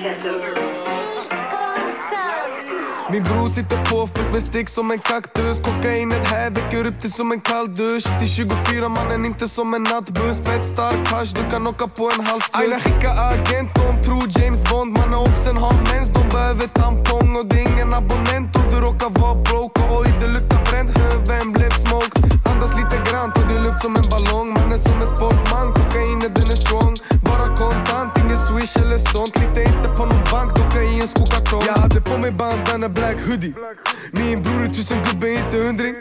hello. Min bror sitter påfylld med stick som en kaktus. Kokainet här väcker upp dig som en kall dusch. Till 24 mannen, inte som en nattbuss. Fett stark hasch, du kan åka på en halv Aina skicka agent, de tror James Bond. Mannen obsen har mens, de behöver tampong. Och det är ingen abonnent om du råkar vara broke. Och oj, det luktar bränt, vem blev smoke? Andas lite grann, tar du luft som en ballong. Mannen som en sportman, kokainet den är strong. Bara kontant, ingen swish eller sånt. Lita inte på någon bank, docka i en skokartong Jag hade på mig bandana black hoodie. Min bror är tusen gubbe, inte hundring.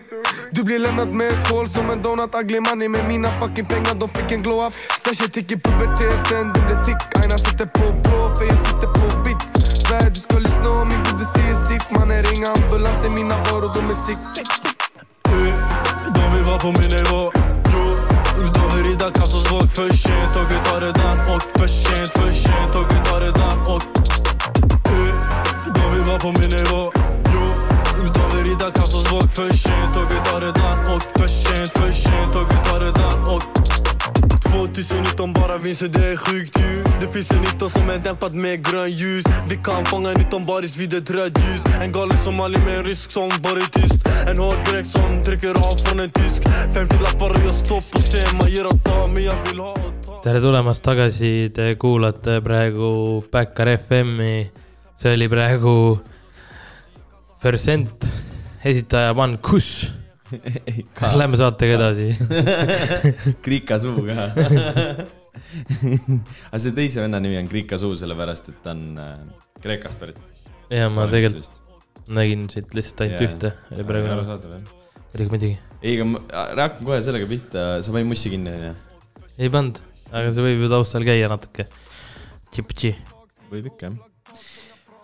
Du blir lämnad med ett hål som en donut. Ugly money med mina fucking pengar, de fick en glow up. Stashet gick i puberteten, den blev thick. Aina sitter på blå, för jag sitter på vitt. Svär du ska lyssna om min broder säger sitt. Mannen ring ambulansen, mina varor de är sick. De vill vara på min nivå. Jo, de och rida Kassos våg för sent. Tåget har redan åkt för sent, för sent. Tåget har redan åkt de på min nivå. Jo, de vill rida Kassos våg för sent. Och vi tar redan åkt för sent, för sent. Och vi tar redan åkt 2019 bara vinster, det är sjukt ju. Det finns en 19 som är dämpad med grön ljus. Vi kan fånga 19 baris vid ett rött ljus. En galen somali med en rysk som varit tyst. En hård dräkt som trycker av från en tysk. 50 lappar och jag står på scen Man ger och tar men jag vill ha och ta tere tulemast tagasi, te kuulate praegu Backyard FM-i. See oli praegu Versent, esitaja Van Kush. Lähme saatega edasi. Krika suu ka. aga see teise venna nimi on Krika suu, sellepärast et ta on äh, Kreekast pärit. ja ma tegelikult nägin siit lihtsalt ainult Jaa. ühte, oli praegu, arusaadav jah. muidugi muidugi. ei, aga ma hakkan kohe sellega pihta, sa panid mussi kinni onju? ei pannud, aga see võib ju taustal käia natuke. Võib ikka jah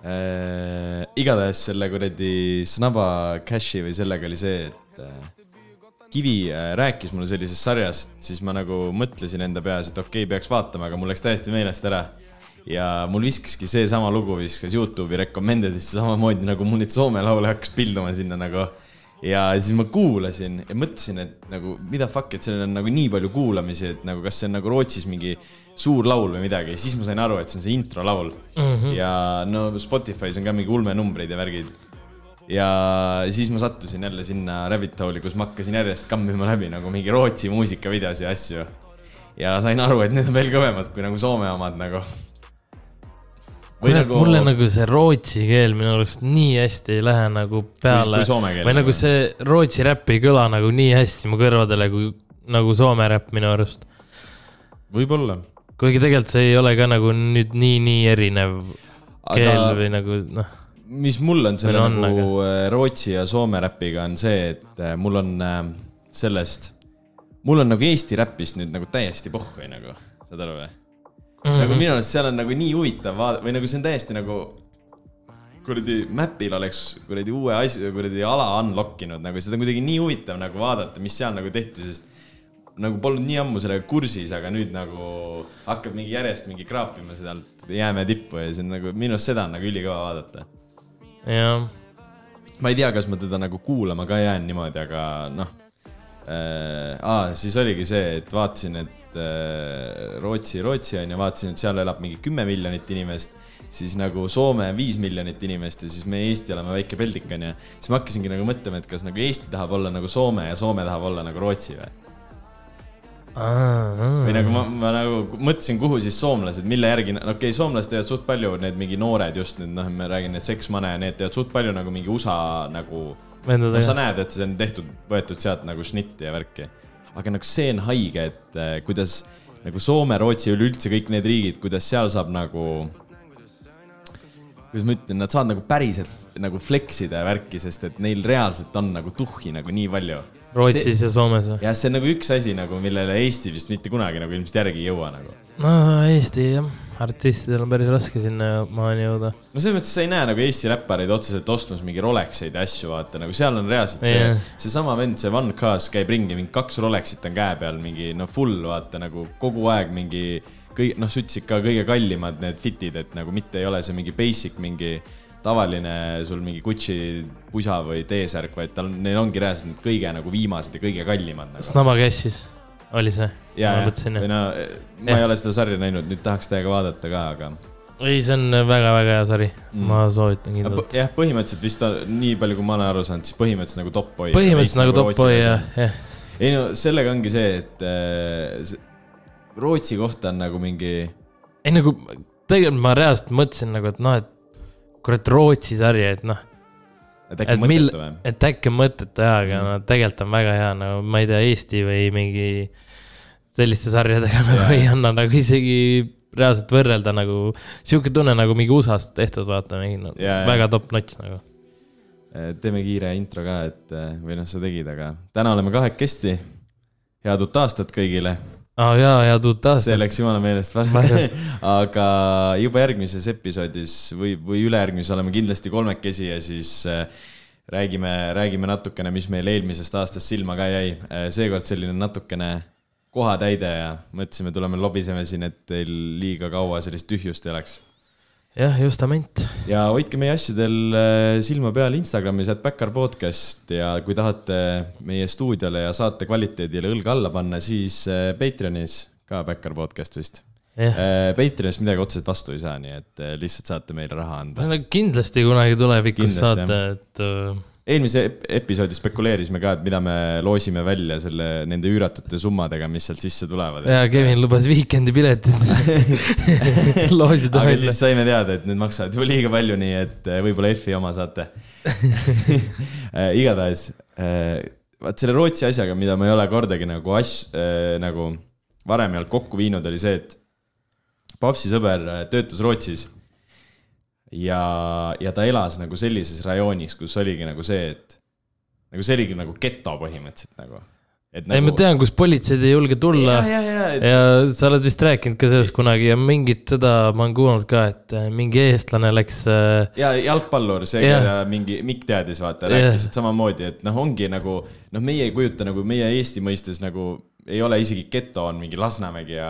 äh,. igatahes selle kuradi Snaba Cashi või sellega oli see, et äh, Kivi äh, rääkis mulle sellisest sarjast, siis ma nagu mõtlesin enda peas, et okei okay,, peaks vaatama, aga mul läks täiesti meelest ära. ja mul viskaski seesama lugu viskas Youtube'i recommended'isse samamoodi nagu mul neid Soome laule hakkas pilduma sinna nagu. ja siis ma kuulasin ja mõtlesin, et nagu mida fuck, et sellel on nagu nii palju kuulamisi, et nagu kas see on nagu Rootsis mingi suur laul või midagi, siis ma sain aru, et see on see introlaul mm. -hmm. ja no Spotify's on ka mingi ulmenumbrid ja värgid. ja siis ma sattusin jälle sinna rabbit hole'i, kus ma hakkasin järjest kammima läbi nagu mingi Rootsi muusikavideosi ja asju. ja sain aru, et need on veel kõvemad kui nagu Soome omad nagu. kurat, mulle nagu see rootsi keel minu arust nii hästi ei lähe nagu peale või nagu nagu. see rootsi räpp ei kõla nagu nii hästi mu kõrvadele kui nagu soome räpp minu arust. võib-olla. Kuigi tegelikult see ei ole ka nagu nüüd nii, nii erinev keel aga või nagu noh, mis mul on selle on, nagu äh, Rootsi ja Soome räpiga on see, et äh, mul on äh, sellest, mul on nagu Eesti räpist nüüd nagu täiesti pohhui nagu, saad aru või? Mhm. nagu minu arust seal on nagu nii huvitav vaadata või nagu see on täiesti nagu kuradi Mapil oleks kuradi uue asja, kuradi ala unlock inud, nagu seda on kuidagi nii huvitav nagu vaadata, mis seal nagu tehti, sest nagu polnud nii ammu sellega kursis, aga nüüd nagu hakkad mingi järjest mingi kraapima sealt jäämäe tippu ja see on nagu minu arust seda on nagu ülikõva vaadata. jah, ma ei tea, kas ma teda nagu kuulama ka jään niimoodi, aga noh äh,. aa, siis oligi see, et vaatasin, et äh, Rootsi, Rootsi on ju, vaatasin, et seal elab mingi kümme miljonit inimest, siis nagu Soome viis miljonit inimest ja siis me Eesti oleme väike peldik on ju. siis ma hakkasingi nagu mõtlema, et kas nagu Eesti tahab olla nagu Soome ja Soome tahab olla nagu Rootsi või? Või nagu ma, ma nagu mõtlesin, kuhu siis soomlased, mille järgi, okei okay,, soomlased teevad suht palju, need mingi noored just need, noh, ma räägin, need seksmane ja need teevad suht palju nagu mingi USA nagu no sa näed, et see on tehtud, võetud sealt nagu šnitti ja värki. aga nagu see on haige, et äh, kuidas nagu Soome, Rootsi, üleüldse kõik need riigid, kuidas seal saab nagu. kuidas ma ütlen, nad saavad nagu päriselt nagu flex ida ja värki, sest et neil reaalselt on nagu tuhhi nagu nii palju. Rootsis ja Soomes või? jah, see on nagu üks asi nagu, millele Eesti vist mitte kunagi nagu ilmselt järgi ei jõua nagu. no Eesti jah, artistidel on päris raske sinna maani jõuda. no selles mõttes sa ei näe nagu Eesti räppareid otseselt ostmas mingi Rolexeid ja asju, vaata nagu seal on reaalselt see Jah., seesama vend, see Van Kaas käib ringi, mingi kaks Rolexit on käe peal, mingi no full vaata nagu kogu aeg mingi kõik, noh, sa ütlesid ka kõige kallimad need fit'id, et nagu mitte ei ole see mingi basic, mingi tavaline sul mingi Gucci pusa või T-särk, vaid tal, neil ongi reaalselt need kõige nagu viimased ja kõige kallimad nagu.. Snaba Cashis oli see? ja, ma ja, või no ma Jah. ei ole seda sarja näinud, nüüd tahaks täiega vaadata ka, aga ei, see on väga-väga hea sari mm., ma soovitan kindlalt. jah, põhimõtteliselt vist ta, nii palju, kui ma olen aru saanud, siis põhimõtteliselt nagu top boy. põhimõtteliselt nagu top boy jah, jah. ei no sellega ongi see, et äh, Rootsi kohta on nagu mingi, ei nagu, tegelikult ma reaalselt mõtlesin nagu, et noh, et kurat Rootsi sari, et noh, et äkki mõttetu või? et äkki on mõttetu jaa, aga Mm. no tegelikult on väga hea, no ma ei tea, Eesti või mingi selliste sarjadega nagu Jaa. ei anna nagu isegi reaalselt võrrelda nagu, sihuke tunne nagu mingi USA-st tehtud, vaata, mingi no, jaa. väga top notch nagu. teeme kiire intro ka, et äh, või noh, sa tegid, aga täna oleme kahekesti. head uut aastat kõigile, aa oh, jaa, ja tuud taas see. läks jumala meelest vahele. aga juba järgmises episoodis või, või ülejärgmises oleme kindlasti kolmekesi ja siis äh, räägime, räägime natukene, mis meil eelmisest aastast silma ka jäi. seekord selline natukene kohatäide ja mõtlesime, tuleme lobiseme siin, et teil liiga kaua sellist tühjust ei oleks. jah, justament. ja hoidke meie asjadel äh, silma peal Instagramis, et Backyard podcast ja kui tahate meie stuudiole ja saate kvaliteedile õlga alla panna, siis äh, Patreonis ka Backyard podcast vist. jah, Patreonis midagi otseselt vastu ei saa, nii et äh, lihtsalt saate meile raha anda. kindlasti kunagi tulevikus Kindlasti, saate, et äh, eelmise ep- episoodi spekuleerisime ka, et mida me loosime välja selle, nende üüratute summadega, mis sealt sisse tulevad. ja Kevin lubas Weekend'i piletid loosida välja siis. saime teada, et need maksavad juba liiga palju, nii et äh, võib-olla F-i oma saate. igatahes, vaat selle Rootsi asjaga, mida ma ei ole kordagi nagu as-, nagu varem ei olnud kokku viinud, oli see, et Papsi sõber töötas Rootsis. ja, ja ta elas nagu sellises rajoonis, kus oligi nagu see, et nagu see oligi nagu geto põhimõtteliselt nagu. et ei, ma tean, kus politseid ei julge tulla ja, ja, ja, et ja sa oled vist rääkinud ka sellest kunagi ja mingit seda ma olen kuulnud ka, et äh, mingi eestlane läks äh, ja jalgpallur, see Jah. yeah. mingi Mikk teadis, vaata, rääkis, et samamoodi, et noh, ongi nagu noh, meie ei kujuta nagu meie Eesti mõistes nagu ei ole isegi geto on mingi Lasnamägi ja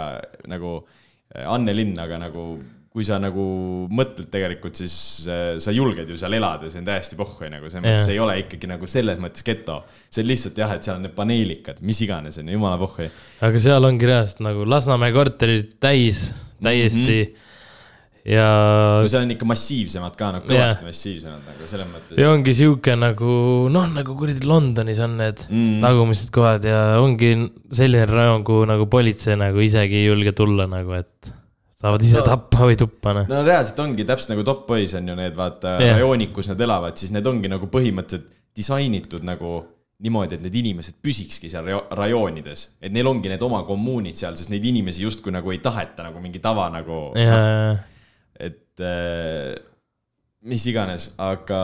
nagu äh, Annelinn, aga nagu kui sa nagu mõtled tegelikult, siis äh, sa julged ju seal elada, see on täiesti pohhui nagu selles mõttes ei ole ikkagi nagu selles mõttes geto. see on lihtsalt jah, et seal on need paneelikad, mis iganes on ju, jumala pohhui. aga seal ongi reaalselt nagu Lasnamäe korterid täis, täiesti mm. -hmm. ja, no seal on ikka massiivsemad ka, nagu kõvasti massiivsemad nagu selles mõttes. ja ongi sihuke nagu noh, nagu kuradi Londonis on need mm. tagumised kohad ja ongi selline rajoon, kuhu nagu politsei nagu isegi ei julge tulla nagu, et saavad ise No. tappa või tuppa noh. no reaalselt ongi täpselt nagu Top Boys on ju need vaata yeah. rajoonid, kus nad elavad, siis need ongi nagu põhimõtteliselt disainitud nagu niimoodi, et need inimesed püsikski seal rajo- rajoonides, et neil ongi need oma kommuunid seal, sest neid inimesi justkui nagu ei taheta nagu mingi tava nagu, ja, et äh, mis iganes, aga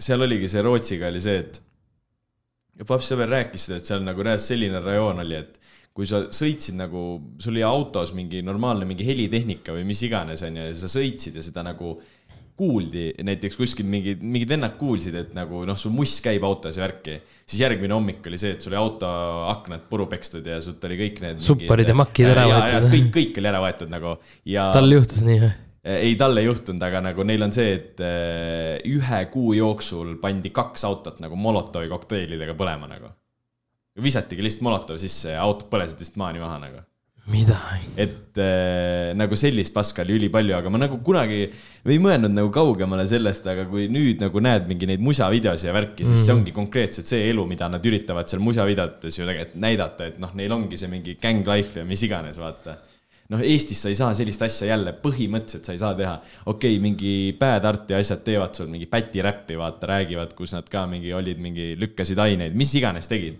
seal oligi see Rootsiga oli see, et paps sõber rääkis seda, et seal nagu reaalselt selline rajoon oli, et kui sa sõitsid nagu, sul oli autos mingi normaalne mingi helitehnika või mis iganes, onju, ja sa sõitsid ja seda nagu kuuldi, näiteks kuskil mingid, mingid vennad kuulsid, et nagu noh, sul muss käib autos ja värki, siis järgmine hommik oli see, et sul oli auto aknad puru pekstud ja sult oli kõik need Supparid ja makid ära võetud. kõik, kõik oli ära võetud nagu ja tal juhtus nii või? ei, tal ei juhtunud, aga nagu neil on see, et eh, ühe kuu jooksul pandi kaks autot nagu Molotovi kokteilidega põlema nagu. Visatigi lihtsalt Molotov sisse ja autod põlesid lihtsalt maani maha nagu. mida? et äh, nagu sellist paska oli ülipalju, aga ma nagu kunagi ei mõelnud nagu kaugemale sellest, aga kui nüüd nagu näed mingi neid musavideosi ja värki, siis see ongi konkreetselt see elu, mida nad üritavad seal musavideotes ju tegelikult näidata, et noh, neil ongi see mingi gang life ja mis iganes, vaata noh, Eestis sa ei saa sellist asja jälle, põhimõtteliselt sa ei saa teha. okei okay,, mingi Bad Arti asjad teevad sul mingi pätiräppi, vaata, räägivad, kus nad ka mingi olid mingi, lükkasid aineid, mis iganes tegid.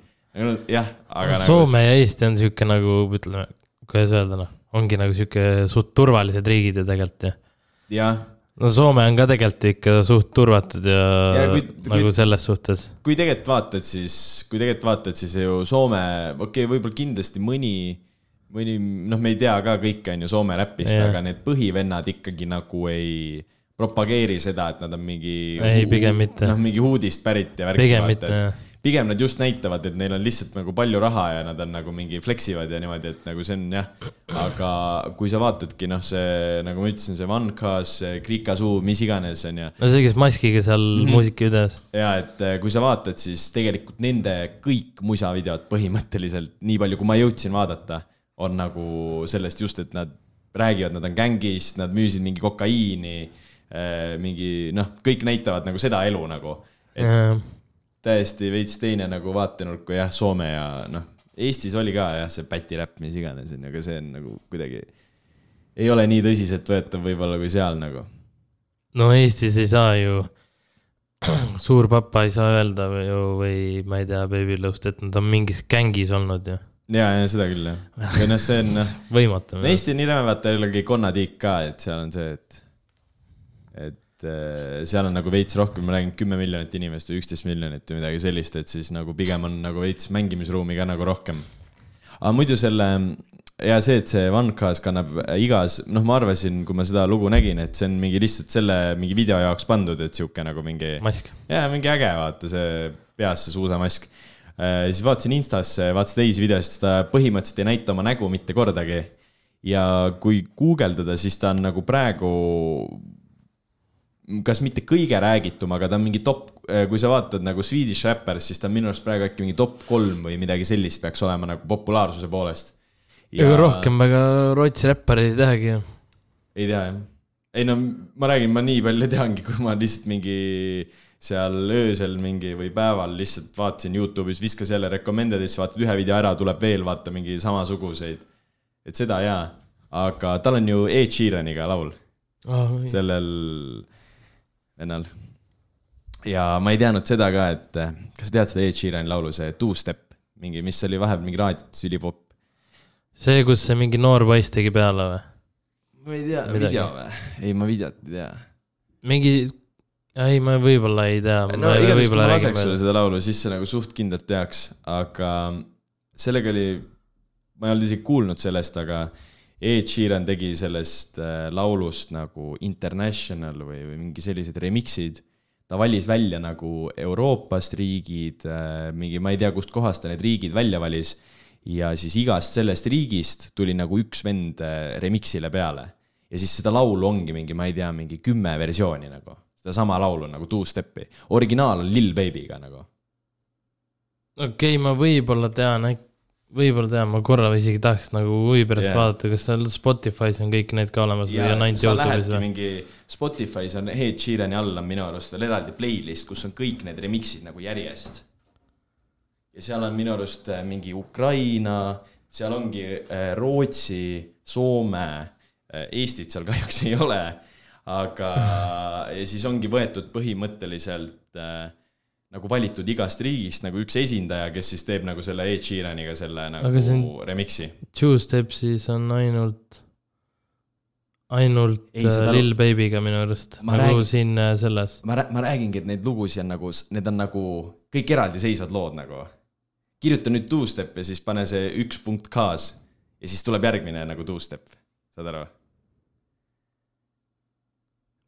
jah, aga nagu Soome ja Eesti on sihuke nagu ütleme, kuidas öelda noh, ongi nagu sihuke suht turvalised riigid ju tegelikult ju. jah no Soome on ka tegelikult ikka suht turvatud ja, Ja kui- nagu kui- selles suhtes. kui tegelikult vaatad, siis, kui tegelikult vaatad, siis ju Soome, okei okay,, võib-olla kindlasti mõni, mõni, noh, me ei tea ka kõike, on ju Soome räpist aga need põhivennad ikkagi nagu ei propageeri seda, et nad on mingi. Ei, pigem mitte. noh, mingi huudist pärit ja värki. Pigem mitte, jah. Pigem nad just näitavad, et neil on lihtsalt nagu palju raha ja nad on nagu mingi flex ivad ja niimoodi, et nagu see on jah. aga kui sa vaatadki noh, see nagu ma ütlesin, see Cause, Krika suu, mis iganes on ju no see, kes maskiga seal mm -hmm. muusikavideos. ja et äh, kui sa vaatad, siis tegelikult nende kõik musavideod põhimõtteliselt, nii palju, kui ma jõudsin vaadata, on nagu sellest just, et nad räägivad, nad on gängist, nad müüsid mingi kokaiini, mingi noh, kõik näitavad nagu seda elu nagu. et jah, täiesti veits teine nagu vaatenurk kui jah, Soome ja noh, Eestis oli ka jah, see pätiräpp, mis iganes on ju, aga see on nagu kuidagi, ei ole nii tõsiseltvõetav võib-olla kui seal nagu. no Eestis ei saa ju, suur papa ei saa öelda või või ma ei tea, Baby Lõust, et nad on mingis gängis olnud ju. ja, ja seda küll jah, või noh, see on noh, võimatu. Eesti on nii räme, vaata jällegi konnatiik ka, et seal on see, et, et seal on nagu veits rohkem, ma räägin kümme miljonit inimest või üksteist miljonit või midagi sellist, et siis nagu pigem on nagu veits mängimisruumi ka nagu rohkem. aga muidu selle ja see, et see OneCast kannab igas, noh, ma arvasin, kui ma seda lugu nägin, et see on mingi lihtsalt selle mingi video jaoks pandud, et sihuke nagu mingi mask. jaa, mingi äge, vaata see peas see suusamask. siis vaatasin Instasse, vaatasin teisi videosid, ta põhimõtteliselt ei näita oma nägu mitte kordagi. ja kui guugeldada, siis ta on nagu praegu, kas mitte kõige räägitum, aga ta on mingi top, kui sa vaatad nagu Swedish Rappers, siis ta on minu arust praegu äkki mingi top kolm või midagi sellist peaks olema nagu populaarsuse poolest. ega rohkem väga Rootsi räppareid ei tehagi ju. ei tea jah. ei no ma räägin, ma nii palju teangi, kui ma lihtsalt mingi seal öösel mingi või päeval lihtsalt vaatasin Youtube'is, viskas jälle recommended ja siis vaatad ühe video ära, tuleb veel vaata mingi samasuguseid. et seda jaa, aga tal on ju Ed Sheeraniga laul sellel vennal. ja ma ei teadnud seda ka, et eh, kas sa tead seda Ed Sheerani laulu, see Two Step, mingi, mis oli vahepeal mingi raadiotes ülipopp. see, kus see mingi noor poiss tegi peale või? ma ei tea, video või? ei, ma videot ei tea mingi, ei, ma võib-olla ei tea. no igatahes, kui ma laseks sulle seda laulu, siis sa nagu suht kindlalt teaks, aga sellega oli, ma ei olnud isegi kuulnud sellest, aga Ed Sheeran tegi sellest äh, laulust nagu International või, või mingi sellised remix'id. ta valis välja nagu Euroopast riigid, mingi, ma ei tea, kustkohast ta need riigid välja valis. ja siis igast sellest riigist tuli nagu üks vend äh, remix'ile peale. ja siis seda laulu ongi mingi, ma ei tea, mingi kümme versiooni nagu sedasama laulu nagu Two Step'i, originaal on Lil Baby'ga nagu. okei okay,, ma võib-olla tean, võib-olla tean, ma korra isegi tahaks nagu huvi pärast yeah. vaadata, kas seal Spotify's on kõik need ka olemas või on ainult Youtube'is või? mingi Spotify's on Ed Sheerani all on minu arust veel eraldi playlist, kus on kõik need remix'id nagu järjest. ja seal on minu arust äh, mingi Ukraina, seal ongi äh, Rootsi, Soome, Eestit seal kahjuks ei ole, aga ja siis ongi võetud põhimõtteliselt äh, nagu valitud igast riigist nagu üks esindaja, kes siis teeb nagu selle Ed Sheeraniga selle nagu remix'i. Two Steps'is on ainult, ainult Ei, seda- äh, Lil Baby'ga minu arust, nagu räägin- siin äh, selles. ma, ma räägingi, et neid lugusid on nagu, need on nagu kõik eraldiseisvad lood nagu. kirjuta nüüd two-step ja siis pane see üks punkt K-s ja siis tuleb järgmine nagu two-step, saad aru?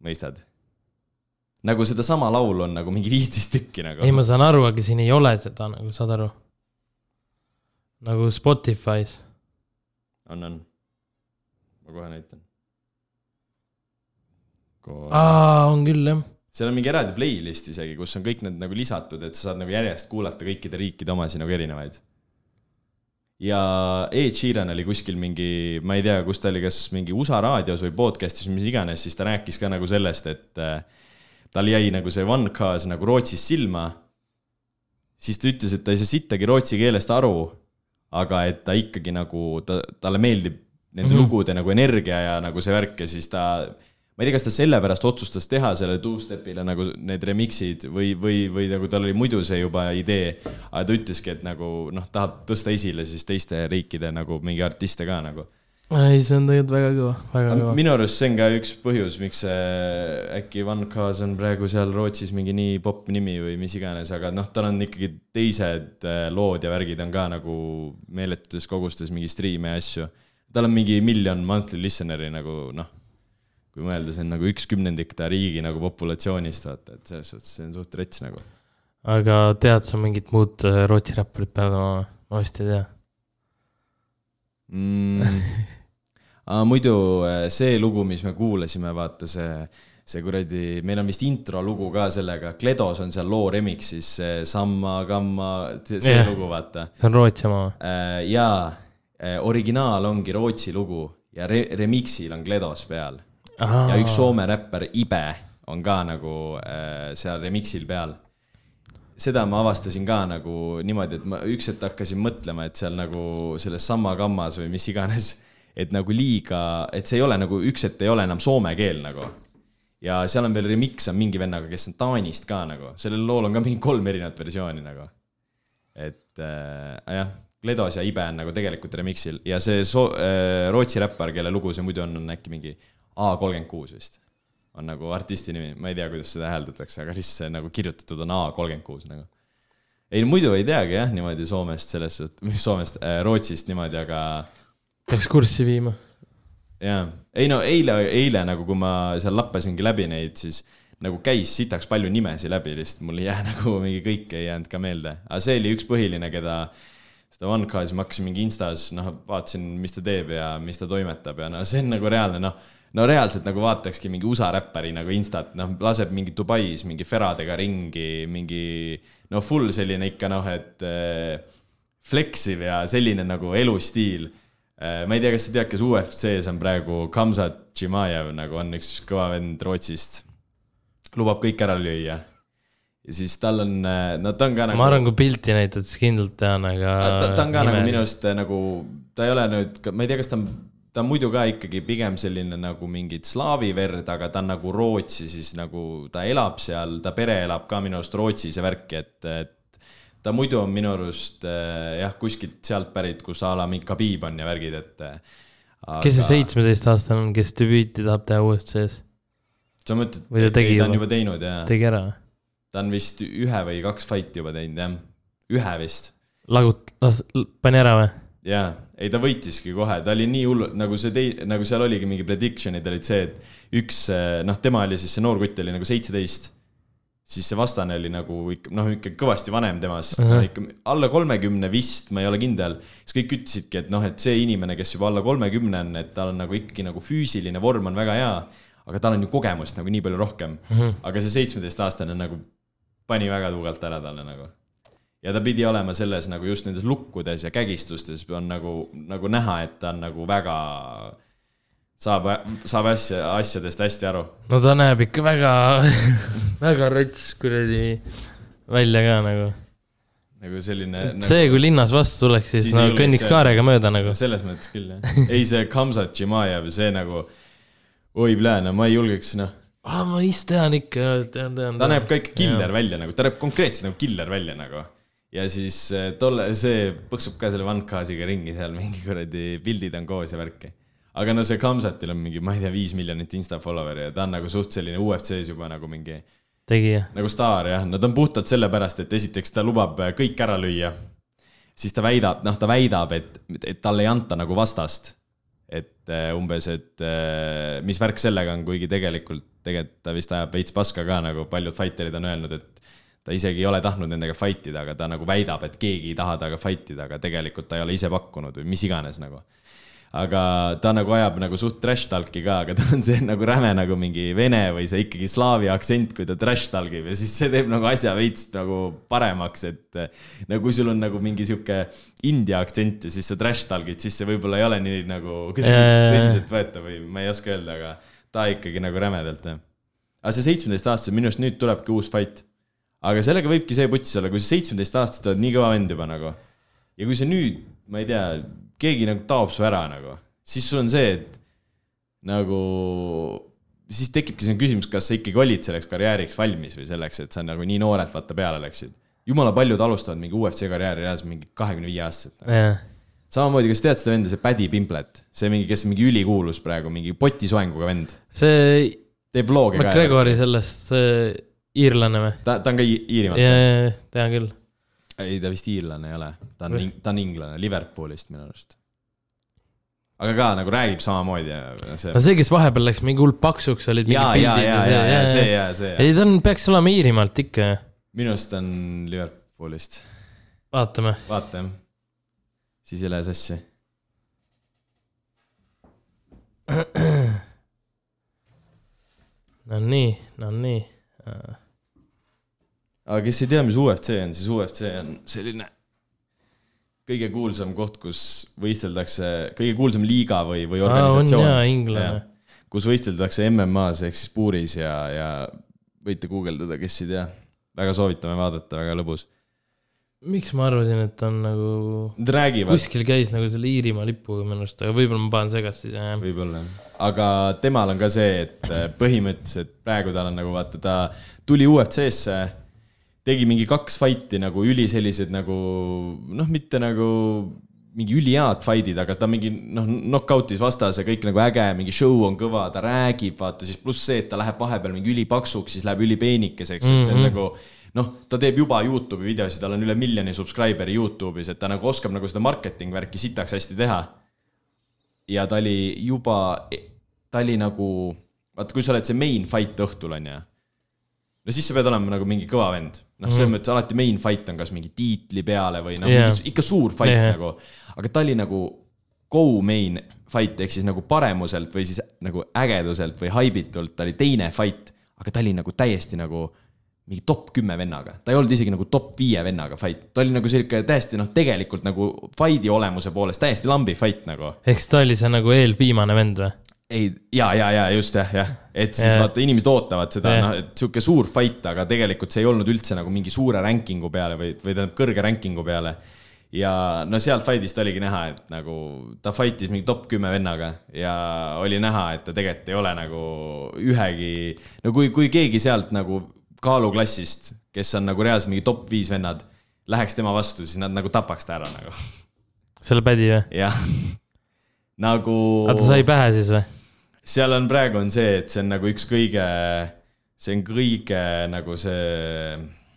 mõistad? Nagu sedasama laulu on nagu mingi viisteist tükki nagu ei, ma saan aru, aga siin ei ole seda nagu, saad aru? nagu Spotify's. on, on. ma kohe näitan. aa, on küll jah. seal on mingi eraldi playlist isegi, kus on kõik need nagu lisatud, et sa saad nagu järjest kuulata kõikide riikide omasid nagu erinevaid. ja Ed Sheeran oli kuskil mingi, ma ei tea, kus ta oli, kas mingi USA raadios või podcast'is mis iganes, siis ta rääkis ka nagu sellest, et tal jäi nagu see One Cause nagu Rootsis silma. siis ta ütles, et ta ei saa sittagi rootsi keelest aru, aga et ta ikkagi nagu, ta, talle meeldib nende mm. -hmm. lugude nagu energia ja nagu see värk ja siis ta ma ei tea, kas ta sellepärast otsustas teha sellele two-step'ile nagu need remix'id või, või, või nagu tal oli muidu see juba idee, aga ta ütleski, et nagu noh, tahab tõsta esile siis teiste riikide nagu mingi artiste ka nagu. ei, see on tegelikult väga kõva, väga kõva. minu arust see on ka üks põhjus, miks see äkki Van Kaas on praegu seal Rootsis mingi nii popp nimi või mis iganes, aga noh, tal on ikkagi teised äh, lood ja värgid on ka nagu meeletutes kogustes mingi striime ja asju. tal on mingi miljon monthly listener'i nagu noh, kui mõelda, see on nagu üks kümnendik ta riigi nagu populatsioonist, vaata, et selles suhtes see on suht rets nagu. aga tead sa mingit muud äh, Rootsi räpparit peale ma vist ei tea. Mm. aga muidu äh, see lugu, mis me kuulasime, vaata see, see kuradi, meil on vist intro lugu ka sellega, Kledos on seal loo remix'is see Samma, Gamma, see, yeah. lugu, vaata. see on Rootsi oma või? jaa, originaal ongi Rootsi lugu ja re remix'il on Gledos peal ja üks Soome räppar Ibe on ka nagu äh, seal remix'il peal seda ma avastasin ka nagu niimoodi, et ma üks hetk hakkasin mõtlema, et seal nagu selles Samma kammas või mis iganes, et nagu liiga, et see ei ole nagu üks hetk ei ole enam soome keel nagu. ja seal on veel remix on mingi vennaga, kes on Taanist ka nagu, sellel lool on ka mingi kolm erinevat versiooni nagu. et äh, jah, Gledos ja Ibe on nagu tegelikult remix'il ja see so, äh, Rootsi räppar, kelle lugu see muidu on, on äkki mingi A kolmkümmend kuus vist on nagu artisti nimi, ma ei tea, kuidas seda hääldatakse, aga lihtsalt see nagu kirjutatud on A kolmkümmend kuus nagu. ei muidu ei teagi jah, niimoodi Soomest selles suhtes, mis Soomest äh,, Rootsist niimoodi, aga. peaks kurssi viima. jaa, ei no eile, eile nagu, kui ma seal lappasingi läbi neid, siis nagu käis sitaks palju nimesid läbi, lihtsalt mul ei jää nagu mingi kõik ei jäänud ka meelde, aga see oli üks põhiline, keda seda One Cause'i ma hakkasin mingi Instas, noh, vaatasin, mis ta teeb ja mis ta toimetab ja no see on nagu reaalne, noh no reaalselt nagu vaatakski mingi USA räppari nagu instat, noh, laseb mingi Dubais mingi feradega ringi, mingi no full selline ikka noh, et äh, flexiv ja selline nagu elustiil äh,. ma ei tea, kas sa tead, kes UFC-s on praegu Kamzat Chimaev nagu on üks kõva vend Rootsist. lubab kõik ära lüüa ja siis tal on, äh, no ta on ka nagu. ma arvan, kui pilti näitad, siis kindlalt tean, aga. ta, ta on ka nime... nagu minu arust nagu, ta ei ole nüüd, ma ei tea, kas ta on ta on muidu ka ikkagi pigem selline nagu mingit slaavi verd, aga ta on nagu Rootsi siis nagu, ta elab seal, ta pere elab ka minu arust Rootsis ja värki, et, et ta muidu on minu arust eh, jah, kuskilt sealt pärit, kus a la mingi Khabib on ja värgid, et aga.... kes see seitsmeteistaastane on, kes debüüti tahab teha UFC-s? sa mõtled, ta, ei, ta on juba teinud, jaa. tegi ära? ta on vist ühe või kaks fight'i juba teinud, jah. ühe vist. lagut-, las-, pani ära või? Jaa, ei ta võitiski kohe, ta oli nii hull, nagu see tei-, nagu seal oligi mingi prediction'id olid see, et üks noh, tema oli siis see noor kutt oli nagu seitseteist. siis see vastane oli nagu ikka noh, ikka kõvasti vanem temast uh, -huh. no, ikka alla kolmekümne vist, ma ei ole kindel. siis kõik ütlesidki, et noh, et see inimene, kes juba alla kolmekümne on, et tal on nagu ikkagi nagu füüsiline vorm on väga hea. aga tal on ju kogemust nagu nii palju rohkem uh. -huh. aga see seitsmeteistaastane nagu pani väga tugevalt ära talle nagu ja ta pidi olema selles nagu just nendes lukkudes ja kägistustes on nagu, nagu näha, et ta on nagu väga, saab, saab asja, asjadest hästi aru. no ta näeb ikka väga väga rõts kuradi välja ka nagu. nagu selline nagu.... see, kui linnas vastu tuleks, siis, siis no kõnniks kaarega mööda nagu. selles mõttes küll jah. ei, see Kamsat Šimajev, see nagu, oi plee, no ma ei julgeks noh ah,. ma vist tean ikka, tean, tean. ta näeb ka ikka killer ja. välja nagu, ta näeb konkreetselt nagu killer välja nagu ja siis eh, tolle, see põksub ka selle Vankhaasiga ringi seal mingi kuradi pildid on koos ja värki. aga no see Kamsatil on mingi, ma ei tea, viis miljonit insta follower'i ja ta on nagu suht selline UFC-s juba nagu mingi. tegija. nagu staar jah, no ta on puhtalt sellepärast, et esiteks ta lubab eh, kõik ära lüüa. siis ta väidab, noh, ta väidab, et, et talle ei anta nagu vastast. et uh, umbes, et mis värk sellega on, kuigi tegelikult, tegelikult ta vist ajab veits paska ka nagu paljud fighterid on öelnud, et ta isegi ei ole tahtnud nendega fight ida, aga ta nagu väidab, et keegi ei taha temaga fight ida, aga tegelikult ta ei ole ise pakkunud või mis iganes nagu. aga ta nagu ajab nagu suht trash talk'i ka, aga ta on see nagu räme nagu mingi vene või see ikkagi slaavi aktsent, kui ta trash talk ib ja siis see teeb nagu asja veits nagu paremaks, et. no kui sul on nagu mingi sihuke India aktsent ja siis sa trash talk'id, siis see võib-olla ei ole nii nagu tõsiseltvõetav või ma ei oska öelda, aga ta ikkagi nagu rämedalt jah. aga see seitsmeteistaastase, minu arust nüüd tulebki uus fight aga sellega võibki see putsis olla, kui sa seitsmeteist aastast oled nii kõva vend juba nagu. ja kui sa nüüd, ma ei tea, keegi nagu taob su ära nagu, siis sul on see, et nagu, siis tekibki see küsimus, kas sa ikkagi olid selleks karjääriks valmis või selleks, et sa nagu nii noorelt vaata peale läksid. jumala paljud alustavad mingi UFC karjääri reaalselt mingi kahekümne viie aastaselt yeah.. samamoodi, kas tead seda venda, see Paddy Pimplet, see mingi, kes mingi ülikuulus praegu, mingi potisoenguga vend. see. teeb vlog'e ka. McGregori sellest, see iirlane või? ta, ta on ka Iirimaalt? jaa, tean küll. ei, ta vist iirlane ei ole, ta on, ta on inglane, Liverpoolist minu arust. aga ka nagu räägib samamoodi ja see. no see, kes vahepeal läks mingi hull paksuks, olid mingid pildid ja, ja, ja, ja, see, ja, see. ei, ta on, peaks olema Iirimaalt ikka. minu arust on Liverpoolist. vaatame. vaata jah, siis ei lähe sassi no nii, no nii. Aga kes ei tea, mis UFC on, siis UFC on selline kõige kuulsam koht, kus võisteldakse, kõige kuulsam liiga või, või on organisatsioon jaa, inglane. kus võisteldakse MM-as ehk siis puuris ja, ja võite guugeldada, kes ei tea. väga soovitame vaadata, väga lõbus. miks ma arvasin, et on nagu, Nad räägivad, kuskil käis nagu selle Iirimaa lipuga minu arust, aga võib-olla ma panen segast siis, jah. võib-olla, aga temal on ka see, et äh, põhimõtteliselt praegu tal on nagu vaata, ta tuli UFC-sse, tegi mingi kaks fight'i nagu üli sellised nagu noh, mitte nagu mingi ülihead fight'id, aga ta mingi noh, knock-out'is vastase, kõik nagu äge, mingi show on kõva, ta räägib, vaata siis pluss see, et ta läheb vahepeal mingi ülipaksuks, siis läheb ülipeenikeseks, et see on Mhm. nagu noh, ta teeb juba Youtube'i videosid, tal on üle miljoni subscriber'i Youtube'is, et ta nagu oskab nagu seda marketing värki sitaks hästi teha ja ta oli juba, ta oli nagu, vaata, kui sa oled see main fight õhtul, onju. no siis sa pead olema nagu mingi kõva vend. noh, selles Mhm. mõttes alati main fight on kas mingi tiitli peale või noh Jah. yeah., ikka suur fight yeah. nagu. aga ta oli nagu go main fight ehk siis nagu paremuselt või siis nagu ägeduselt või haibitult, ta oli teine fight, aga ta oli nagu täiesti nagu mingi top kümme vennaga, ta ei olnud isegi nagu top viie vennaga fight, ta oli nagu sihuke täiesti noh, tegelikult nagu fight'i olemuse poolest täiesti lambi fight nagu ehk siis ta oli see nagu eelviimane vend või? ei, ja, ja, ja just jah, jah, et siis Jah. vaata, inimesed ootavad seda noh, et sihuke suur fight, aga tegelikult see ei olnud üldse nagu mingi suure ranking'u peale või, või tähendab kõrge ranking'u peale. ja no sealt fight'ist oligi näha, et nagu ta fight'is mingi top kümme vennaga ja oli näha, et ta tegelikult ei ole nagu ühegi, no kui, kui keegi sealt nagu kaaluklassist, kes on nagu reaalselt mingi top viis vennad, läheks tema vastu, siis nad nagu tapaks ta ära nagu, selle pädi või? jah. nagu. aga ta sai pähe siis või? Seal on praegu on see, et see on nagu üks kõige, see on kõige nagu see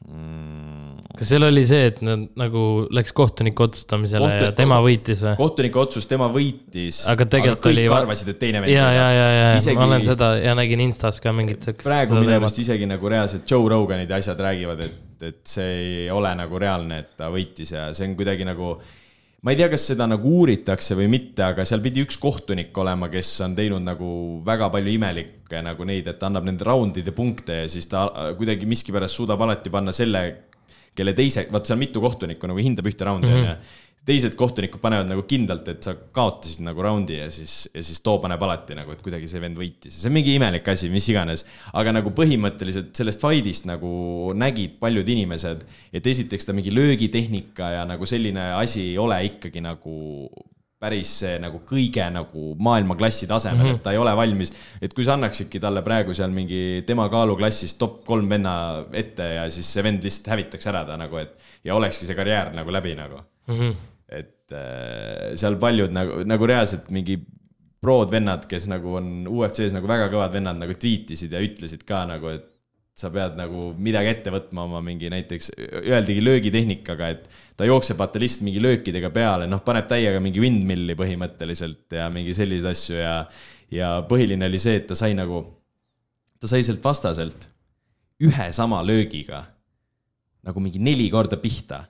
mm,. kas seal oli see, et nad nagu läks kohtuniku otsustamisele ja Kohtunik- tema võitis või? kohtuniku otsus, tema võitis. Aga tegelikult kõik oli- arvasid, et teine vend ja, ja, ja, ja Isegi- ma olen seda ja nägin Instas ka mingit siukest. praegu minu arust isegi nagu reaalselt Joe Roganid ja asjad räägivad, et, et see ei ole nagu reaalne, et ta võitis ja see on kuidagi nagu. Ma ei tea, kas seda nagu uuritakse või mitte, aga seal pidi üks kohtunik olema, kes on teinud nagu väga palju imelikke nagu neid, et annab nende raundide punkte ja siis ta äh, kuidagi miskipärast suudab alati panna selle, kelle teise, vaat seal mitu kohtunikku nagu hindab ühte raundi onju mm -hmm. Teised kohtunikud panevad nagu kindlalt, et sa kaotasid nagu raundi ja siis, ja siis too paneb alati nagu, et kuidagi see vend võitis. see on mingi imelik asi, mis iganes. aga nagu põhimõtteliselt sellest fight'ist nagu nägid paljud inimesed, et esiteks ta mingi löögitehnika ja nagu selline asi ei ole ikkagi nagu päris see nagu kõige nagu maailmaklassi tasemel mm, -hmm. et ta ei ole valmis, et kui sa annaksidki talle praegu seal mingi tema kaaluklassis top kolm venna ette ja siis see vend lihtsalt hävitaks ära ta nagu, et ja olekski see karjäär nagu läbi nagu mm. -hmm. Et äh, seal paljud nagu, nagu reaalselt mingi prod vennad, kes nagu on UFC-s nagu väga kõvad vennad nagu tweetisid ja ütlesid ka nagu, et sa pead nagu midagi ette võtma oma mingi näiteks, öeldigi löögitehnikaga, et ta jookseb vaata lihtsalt mingi löökidega peale, noh, paneb täiega mingi windmill'i põhimõtteliselt ja mingi selliseid asju ja, ja põhiline oli see, et ta sai nagu, ta sai sealt vastaselt ühe sama löögiga nagu mingi neli korda pihta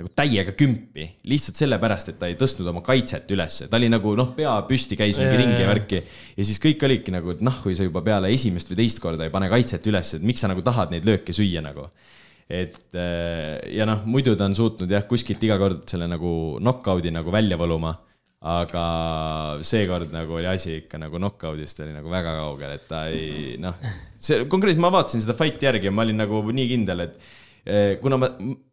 nagu täiega kümpi, lihtsalt sellepärast, et ta ei tõstnud oma kaitset ülesse, ta oli nagu noh, pea püsti käis mingi Jaa, ringi ja värki. ja siis kõik olidki nagu, et noh, kui sa juba peale esimest või teist korda ei pane kaitset üles, et miks sa nagu tahad neid lööke süüa nagu. et äh, ja noh, muidu ta on suutnud jah, kuskilt iga kord selle nagu knock-out'i nagu välja võluma. aga seekord nagu oli asi ikka nagu knock-out'ist oli nagu väga kaugel, et ta ei noh, see konkreetselt ma vaatasin seda fight'i järgi ja ma olin nagu nii kindel, et kuna ma,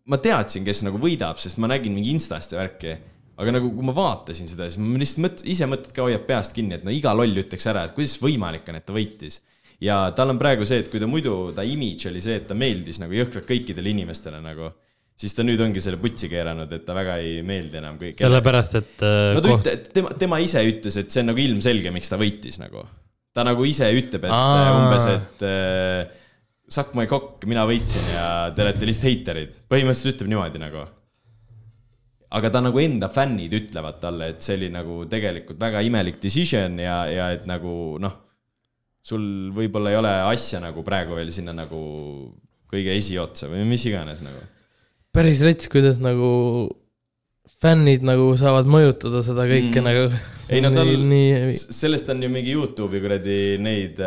ma teadsin, kes nagu võidab, sest ma nägin mingi Instast ja värki. aga nagu, kui ma vaatasin seda, siis ma lihtsalt mõt-, ise mõtled ka, hoiad peast kinni, et no iga loll ütleks ära, et kuidas võimalik on, et ta võitis. ja tal on praegu see, et kui ta muidu, ta image oli see, et ta meeldis nagu jõhkralt kõikidele inimestele nagu, siis ta nüüd ongi selle putsi keeranud, et ta väga ei meeldi enam kõik. sellepärast, et äh, no ta koht- ütle-, tema, tema ise ütles, et see on nagu ilmselge, miks ta võitis nagu. ta nagu ise ütleb, et. Aa. umbes, et äh, suck my cock, mina võitsin ja te olete lihtsalt heiterid. põhimõtteliselt ütleb niimoodi nagu. aga ta nagu enda fännid ütlevad talle, et see oli nagu tegelikult väga imelik decision ja, ja et nagu noh, sul võib-olla ei ole asja nagu praegu veel sinna nagu kõige esiotsa või mis iganes nagu. päris rets, kuidas nagu fännid nagu saavad mõjutada seda kõike Mm. nagu. Ei, no tal- sellest on ju mingi Youtube'i kuradi neid,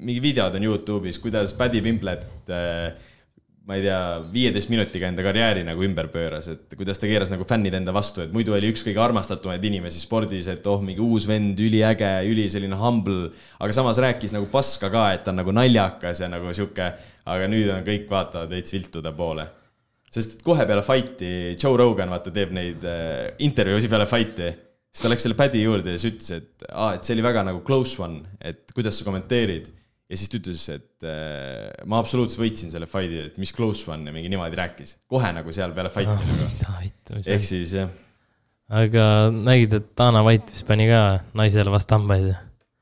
mingi videod on Youtube'is, kuidas Paddy Pimplet, ma ei tea, viieteist minutiga enda karjääri nagu ümber pööras, et kuidas ta keeras nagu fännid enda vastu, et muidu oli üks kõige armastatumaid inimesi spordis, et oh, mingi uus vend, üliäge, üli selline humble, aga samas rääkis nagu paska ka, et ta on nagu naljakas ja nagu sihuke, aga nüüd on kõik vaatavad veits viltu ta poole sest et kohe peale fight'i Joe Rogan vaata teeb neid äh, intervjuusid peale fight'i, siis ta läks selle pad'i juurde ja siis ütles, et aa, et see oli väga nagu close one, et kuidas sa kommenteerid. ja siis ta ütles, et äh, ma absoluutselt võitsin selle fight'i, et mis close one ja mingi niimoodi rääkis. kohe nagu seal peale fight'i nagu. mida vittu. ehk siis jah, aga nägid, et Dana White vist pani ka naisele vastu hambaid.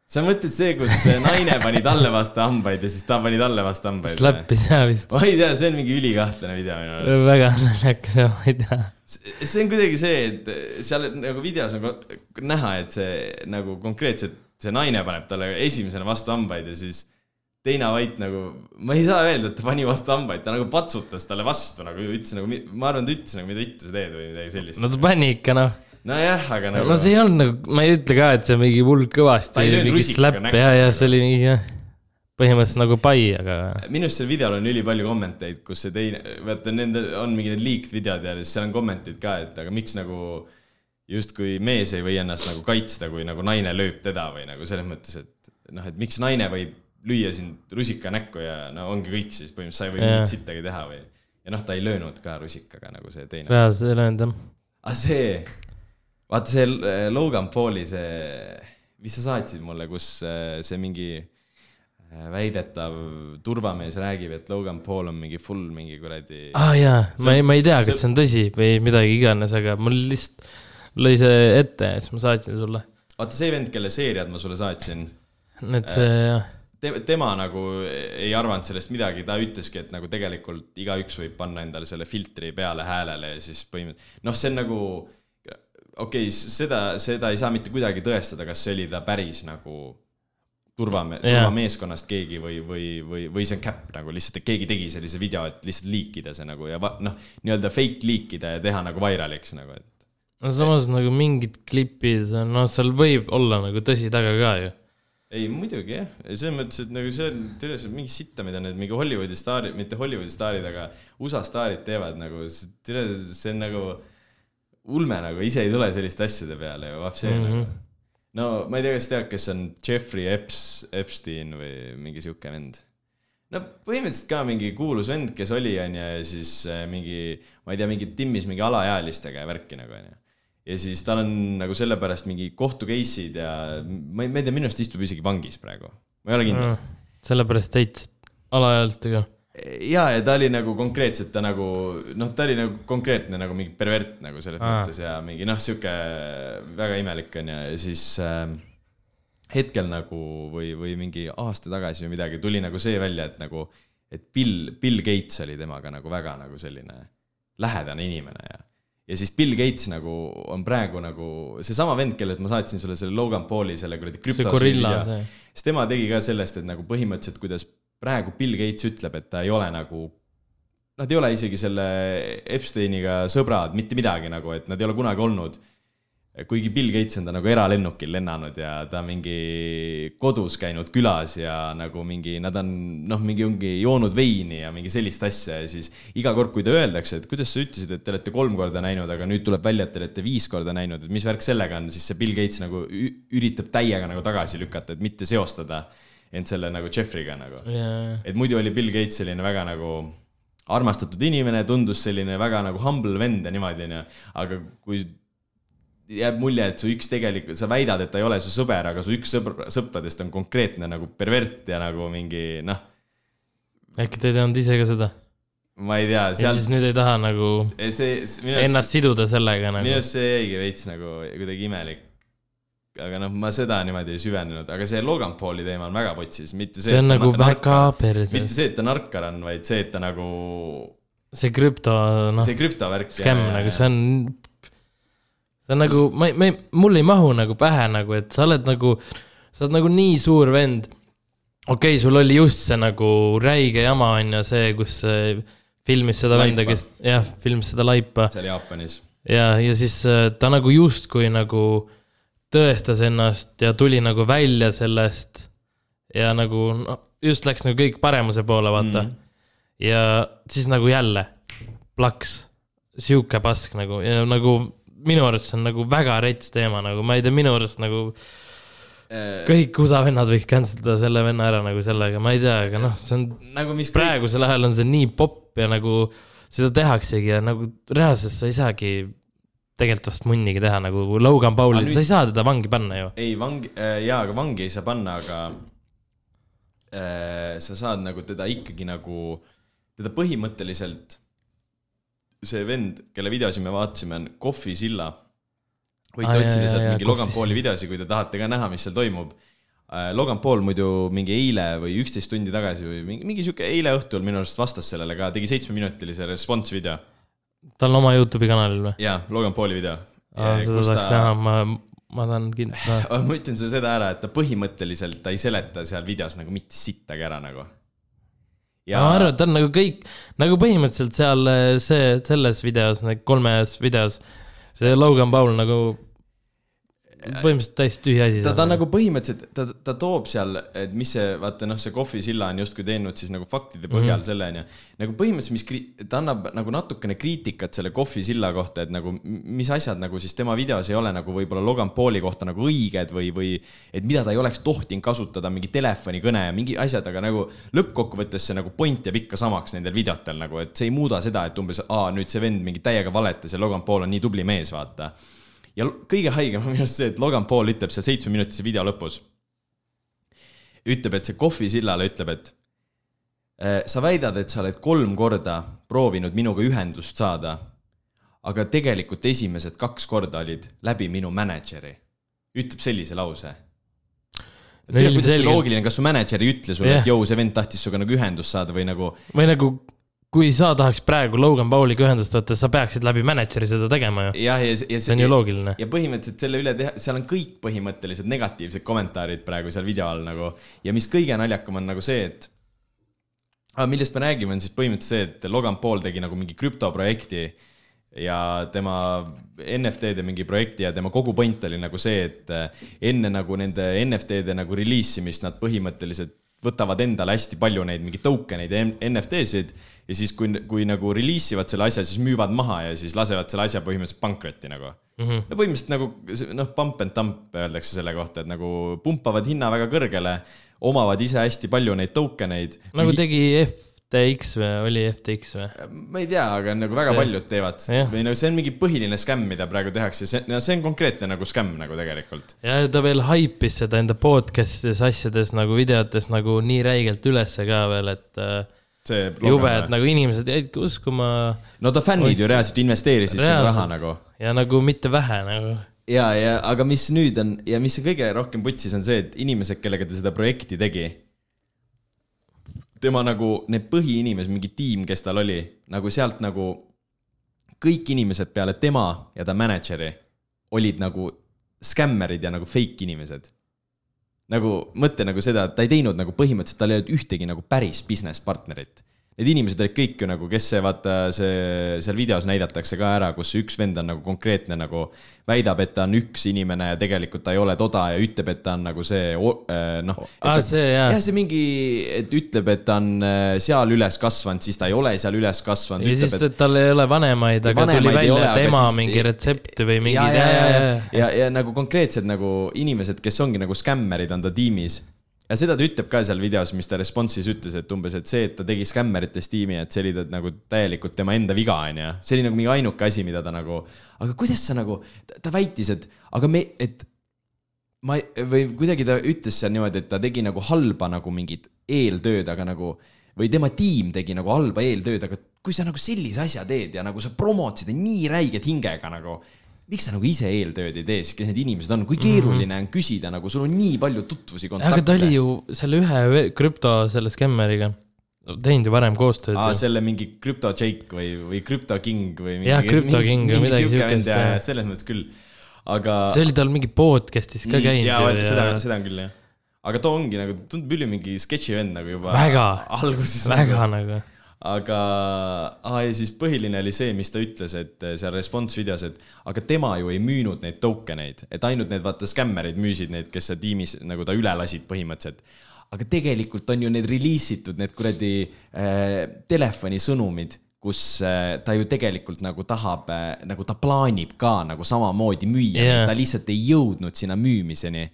Sa mõtled see, kus naine pani talle vastu hambaid ja siis ta pani talle vastu hambaid? Slappis ja vist. ma ei tea, see on mingi ülikahtlane video minu arust. väga naljakas, ma ei tea. see on kuidagi see, et seal nagu videos on näha, et see nagu konkreetselt see naine paneb talle esimesena vastu hambaid ja siis Teina Vait nagu, ma ei saa öelda, et ta pani vastu hambaid, ta nagu patsutas talle vastu nagu ütles nagu, ma arvan, ta ütles nagu, mida vittu sa teed või midagi sellist no ta pani ikka noh, nojah, aga nagu no see ei olnud nagu, ma ei ütle ka, et see mingi hull kõvasti ja, ja see oli mingi jah, põhimõtteliselt nagu pai, aga minu arust sellel videol on ülipalju kommenteid, kus see teine, vaata nendel on mingi need leaked videod ja siis seal on kommentid ka, et aga miks nagu justkui mees ei või ennast nagu kaitsta, kui nagu naine lööb teda või nagu selles mõttes, et noh, et miks naine võib lüüa sind rusika näkku ja no ongi kõik siis põhimõtteliselt, sa ei või mingit sittagi teha või. ja noh, ta ei löönud ka rusikaga nagu see teine. reaalselt ei löönud jah. aga see, vaata see äh, Logan Pauli see, mis sa saatsid mulle, kus äh, see mingi äh, väidetav turvamees räägib, et Logan Paul on mingi full mingi kuradi aa ah, jaa, ma ei, ma ei tea, kas see on tõsi või midagi iganes, aga mul lihtsalt lõi see ette ja siis ma saatsin sulle. vaata see vend, kelle seeriad ma sulle saatsin, et see jah, tema nagu ei arvanud sellest midagi, ta ütleski, et nagu tegelikult igaüks võib panna endale selle filtri peale häälele ja siis põhimõtteliselt, noh, see on nagu okei okay,, seda, seda ei saa mitte kuidagi tõestada, kas see oli ta päris nagu turvame-, turvameeskonnast keegi või, või, või, või see on käpp nagu lihtsalt, et keegi tegi sellise video, et lihtsalt liikida see nagu ja noh, nii-öelda fake liikida ja teha nagu viraliks nagu, et no samas nagu mingid klipid, no seal võib olla nagu tõsi taga ka ju. ei, muidugi jah, selles mõttes, et nagu see on, on mingi sitta, mida need mingi Hollywoodi staarid, mitte Hollywoodi staarid, aga USA staarid teevad nagu, see on nagu ulme nagu, ise ei tule selliste asjade peale ju, see mm. -hmm. nagu. no ma ei tea, kas tead, kes on Jeffrey Eps-, Epstein või mingi sihuke vend no põhimõtteliselt ka mingi kuulus vend, kes oli, onju, ja siis äh, mingi, ma ei tea, mingi timmis mingi alaealistega ja värki nagu, onju. ja siis tal on nagu sellepärast mingi kohtu case'id ja ma ei, ma ei tea, minu arust istub isegi vangis praegu. ma ei ole kindel. sellepärast täitsa alaealistega. ja, ja ta oli nagu konkreetselt ta nagu noh, ta oli nagu konkreetne nagu mingi pervert nagu selles Aa. mõttes ja mingi noh, sihuke väga imelik onju. Ja siis äh, hetkel nagu või, või mingi aasta tagasi või midagi tuli nagu see välja, et nagu, et Bill, Bill Gates oli temaga nagu väga nagu selline lähedane inimene ja ja siis Bill Gates nagu on praegu nagu seesama vend, kellelt ma saatsin sulle selle Logan Pauli selle kuradi krüpto siis tema tegi ka sellest, et nagu põhimõtteliselt, kuidas praegu Bill Gates ütleb, et ta ei ole nagu, nad ei ole isegi selle Epsteiniga sõbrad, mitte midagi nagu, et nad ei ole kunagi olnud. kuigi Bill Gates on ta nagu eralennukil lennanud ja ta mingi kodus käinud külas ja nagu mingi, nad on noh, mingi ongi joonud veini ja mingi sellist asja ja siis iga kord, kui ta öeldakse, et kuidas sa ütlesid, et te olete kolm korda näinud, aga nüüd tuleb välja, et te olete viis korda näinud, et mis värk sellega on, siis see Bill Gates nagu üritab täiega nagu tagasi lükata, et mitte seostada end selle nagu Jeffrey'ga nagu. jaa, et muidu oli Bill Gates selline väga nagu armastatud inimene, tundus selline väga nagu humble vend ja niimoodi onju, aga kui jääb mulje, et su üks tegelikult, sa väidad, et ta ei ole su sõber, aga su üks sõbr, sõpradest on konkreetne nagu pervert ja nagu mingi noh, äkki te ei teadnud ise ka seda? ma ei tea, ja seal siis nüüd ei taha nagu see, see, minu arust ennast siduda sellega minu nagu. arust see jäigi veits nagu kuidagi imelik. Aga noh, ma seda niimoodi ei süvenenud, aga see Logan Pauli teema on väga potsis, mitte see. see on nagu väga perses mitte. see, et ta narkar on, vaid see, et ta nagu see krüpto, noh, see krüptovärk. skämm nagu, see on, see on nagu, ma ei, ma ei, mul ei mahu nagu pähe nagu, et sa oled nagu, sa oled nagu nii suur vend. okei okay,, sul oli just see nagu räige jama on ju see, kus filmis seda Laipa. venda, kes jah, filmis seda laipa seal Jaapanis. ja, ja siis äh, ta nagu justkui nagu tõestas ennast ja tuli nagu välja sellest ja nagu noh, just läks nagu kõik paremuse poole, vaata mm. -hmm. ja siis nagu jälle plaks, sihuke pask nagu ja nagu minu arust see on nagu väga rets teema nagu, ma ei tea, minu arust nagu kõik USA vennad võiks cancel ida selle venna ära nagu sellega, ma ei tea, aga noh, see on nagu mis kõik, praegusel ajal on see nii popp ja nagu seda tehaksegi ja nagu reaalselt sa ei saagi tegelikult vast munnigi teha nagu Logan Pauli nüüd- sa ei saa teda vangi panna ju. ei vangi äh,, jaa, aga vangi ei saa panna, aga äh, sa saad nagu teda ikkagi nagu, teda põhimõtteliselt, see vend, kelle videosi me vaatasime, on Kohvi Silla. võite jaa, otsida sealt mingi Logan Pauli videosi, kui te tahate ka näha, mis seal toimub. Logan Paul muidu mingi eile või üksteist tundi tagasi või mingi, mingi sihuke eile õhtul minu arust vastas sellele ka, tegi seitsmeminutilise response video. Tal on oma Youtube'i kanalil või? jaa, Logan Pauli video. seda tahaks näha, ma, ma tahan kindlasti näha. ma ütlen sulle seda ära, et ta põhimõtteliselt, ta ei seleta seal videos nagu mitte sittagi ära nagu. ma arvan, et ta on nagu kõik, nagu põhimõtteliselt seal eh, see, selles videos, kolmes videos, see Logan Paul nagu põhimõtteliselt täiesti tühi asi. ta, ta nagu põhimõtteliselt, ta, ta toob seal, et mis see, vaata noh, see Kohvi Silla on justkui teinud siis nagu faktide põhjal mm -hmm. selle onju. nagu põhimõtteliselt, mis kri-, ta annab nagu natukene kriitikat selle Kohvi Silla kohta, et nagu mis asjad nagu siis tema videos ei ole nagu võib-olla Logan Pauli kohta nagu õiged või, või et mida ta ei oleks tohtinud kasutada, mingi telefonikõne ja mingi asjad, aga nagu lõppkokkuvõttes see nagu point jääb ikka samaks nendel videotel nagu, et see ei muuda seda, et umbes, aa nüüd see vend mingi täiega valetas ja Logan Paul on nii tubli mees, vaata ja kõige haigem on minu arust see, et Logan Paul ütleb seal seitsmeminutise video lõpus. ütleb, et see Kohvi sillale ütleb, et "Eh, sa väidad, et sa oled kolm korda proovinud minuga ühendust saada. aga tegelikult esimesed kaks korda olid läbi minu mänedžeri. ütleb sellise lause. No kuidas see loogiline, kas su mänedžer ei ütle sulle yeah., et jõu, see vend tahtis sinuga nagu ühendust saada või nagu või nagu, kui sa tahaks praegu Logan Pauliga ühendust võtta, sa peaksid läbi mänedžeri seda tegema ju. jah, ja, ja see on ju loogiline. ja põhimõtteliselt selle üle teha, seal on kõik põhimõtteliselt negatiivsed kommentaarid praegu seal video all nagu ja mis kõige naljakam on nagu see, et ah, millest me räägime, on siis põhimõtteliselt see, et Logan Paul tegi nagu mingi krüptoprojekti ja tema NFT-de mingi projekti ja tema kogu point oli nagu see, et enne nagu nende NFT-de nagu release imist nad põhimõtteliselt võtavad endale hästi palju neid mingeid token eid ja NFT-sid ja siis, kui, kui nagu release ivad selle asja, siis müüvad maha ja siis lasevad selle asja põhimõtteliselt pankrotti nagu mm. -hmm. ja põhimõtteliselt nagu noh, pump and dump öeldakse selle kohta, et nagu pumpavad hinna väga kõrgele, omavad ise hästi palju neid token eid. nagu tegi FTX või oli FTX või? ma ei tea, aga nagu väga See- paljud teevad jah. või no see on mingi põhiline skämm, mida praegu tehakse, see, no see on konkreetne nagu skämm nagu tegelikult. ja ta veel haipis seda enda podcast'is asjades nagu videotes nagu nii räigelt ülesse ka veel, et äh, jube, et nagu inimesed jäidki uskuma no ta fännid Oi, ju reaalselt investeerisid sinna raha nagu ja nagu mitte vähe nagu. ja, ja aga mis nüüd on ja mis kõige rohkem putsis on see, et inimesed, kellega ta seda projekti tegi, tema nagu need põhiinimesed, mingi tiim, kes tal oli, nagu sealt nagu kõik inimesed peale tema ja ta mänedžeri olid nagu skämmerid ja nagu fake inimesed. nagu mõtle nagu seda, et ta ei teinud nagu põhimõtteliselt, tal ei olnud ühtegi nagu päris business partnerit. Need inimesed olid kõik ju nagu, kes see vaata see seal videos näidatakse ka ära, kus üks vend on nagu konkreetne nagu väidab, et ta on üks inimene ja tegelikult ta ei ole toda ja ütleb, et ta on nagu see äh, noh. aa, Ah, see jaa jah, see mingi, et ütleb, et ta on äh, seal üles kasvanud, siis ta ei ole seal üles kasvanud. ja siis et... tal ei ole vanemaid, aga Vanemaid tuli välja, et ema siis- mingi retsepti või ja, mingi. ja, ja, ja, ja, ja nagu konkreetsed nagu inimesed, kes ongi nagu skämmerid, on ta tiimis. Ja seda ta ütleb ka seal videos, mis ta response'is ütles, et umbes, et see, et ta tegi skämmerites tiimi, et see oli ta nagu täielikult tema enda viga, onju. see oli nagu mingi ainuke asi, mida ta nagu, aga kuidas sa nagu, ta väitis, et aga me, et ma või kuidagi ta ütles seal niimoodi, et ta tegi nagu halba nagu mingit eeltööd, aga nagu või tema tiim tegi nagu halba eeltööd, aga kui sa nagu sellise asja teed ja nagu sa promod seda nii räiget hingega nagu, miks sa nagu ise eeltööd ei tee, siis kes need inimesed on, kui keeruline on küsida nagu, sul on nii palju tutvusi, aga ta oli kontakte. ju selle ühe krüpto selle skämmeriga teinud ju varem koostööd aa, selle mingi Crypto Jake või, või Crypto King või. Jah, Crypto King või midagi siukest, selles mõttes küll, aga. see oli tal mingi podcast'is ka käinud jaa, seda, seda on küll jah. aga too ongi nagu, tundub üli mingi sketši vend nagu juba. Väga. väga nagu. aga, aa ja siis põhiline oli see, mis ta ütles, et eh, seal response videos, et aga tema ju ei müünud neid token eid, et ainult need vaata skämmerid müüsid neid, kes seal tiimis nagu ta üle lasid põhimõtteliselt. aga tegelikult on ju need release itud, need kuradi äh, telefonisõnumid kus äh, ta ju tegelikult nagu tahab äh,, nagu ta plaanib ka nagu samamoodi müüa yeah., ta lihtsalt ei jõudnud sinna müümiseni.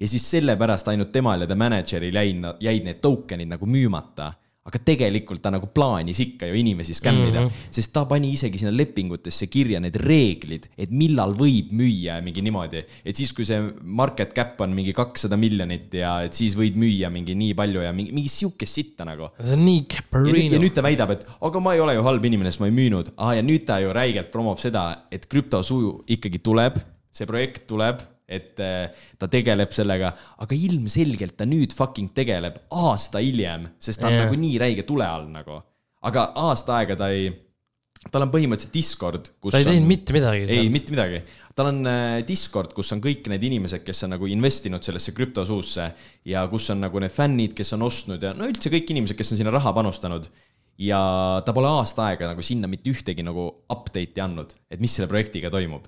ja siis sellepärast ainult temal ja ta mänedžeril jäid, jäid need token'id nagu müümata aga tegelikult ta nagu plaanis ikka ju inimesi skämmida mm, -hmm. sest ta pani isegi sinna lepingutesse kirja need reeglid, et millal võib müüa mingi niimoodi. et siis, kui see market cap on mingi kakssada miljonit ja et siis võid müüa mingi nii palju ja mingi, mingi sihukest sitta nagu. see on nii Caparino ja. nüüd ta väidab, et aga ma ei ole ju halb inimene, sest ma ei müünud ah,. ja nüüd ta ju räigelt promob seda, et krüptosuju ikkagi tuleb, see projekt tuleb et eh, ta tegeleb sellega, aga ilmselgelt ta nüüd fucking tegeleb aasta hiljem, sest ta on yeah. nagu nii räige tule all nagu. aga aasta aega ta ei, tal on põhimõtteliselt Discord, kus ta ei teinud mitte midagi ei, mitte midagi. tal on äh, Discord, kus on kõik need inimesed, kes on nagu investinud sellesse krüptosuusse ja kus on nagu need fännid, kes on ostnud ja no üldse kõik inimesed, kes on sinna raha panustanud. ja ta pole aasta aega nagu sinna mitte ühtegi nagu update'i andnud, et mis selle projektiga toimub.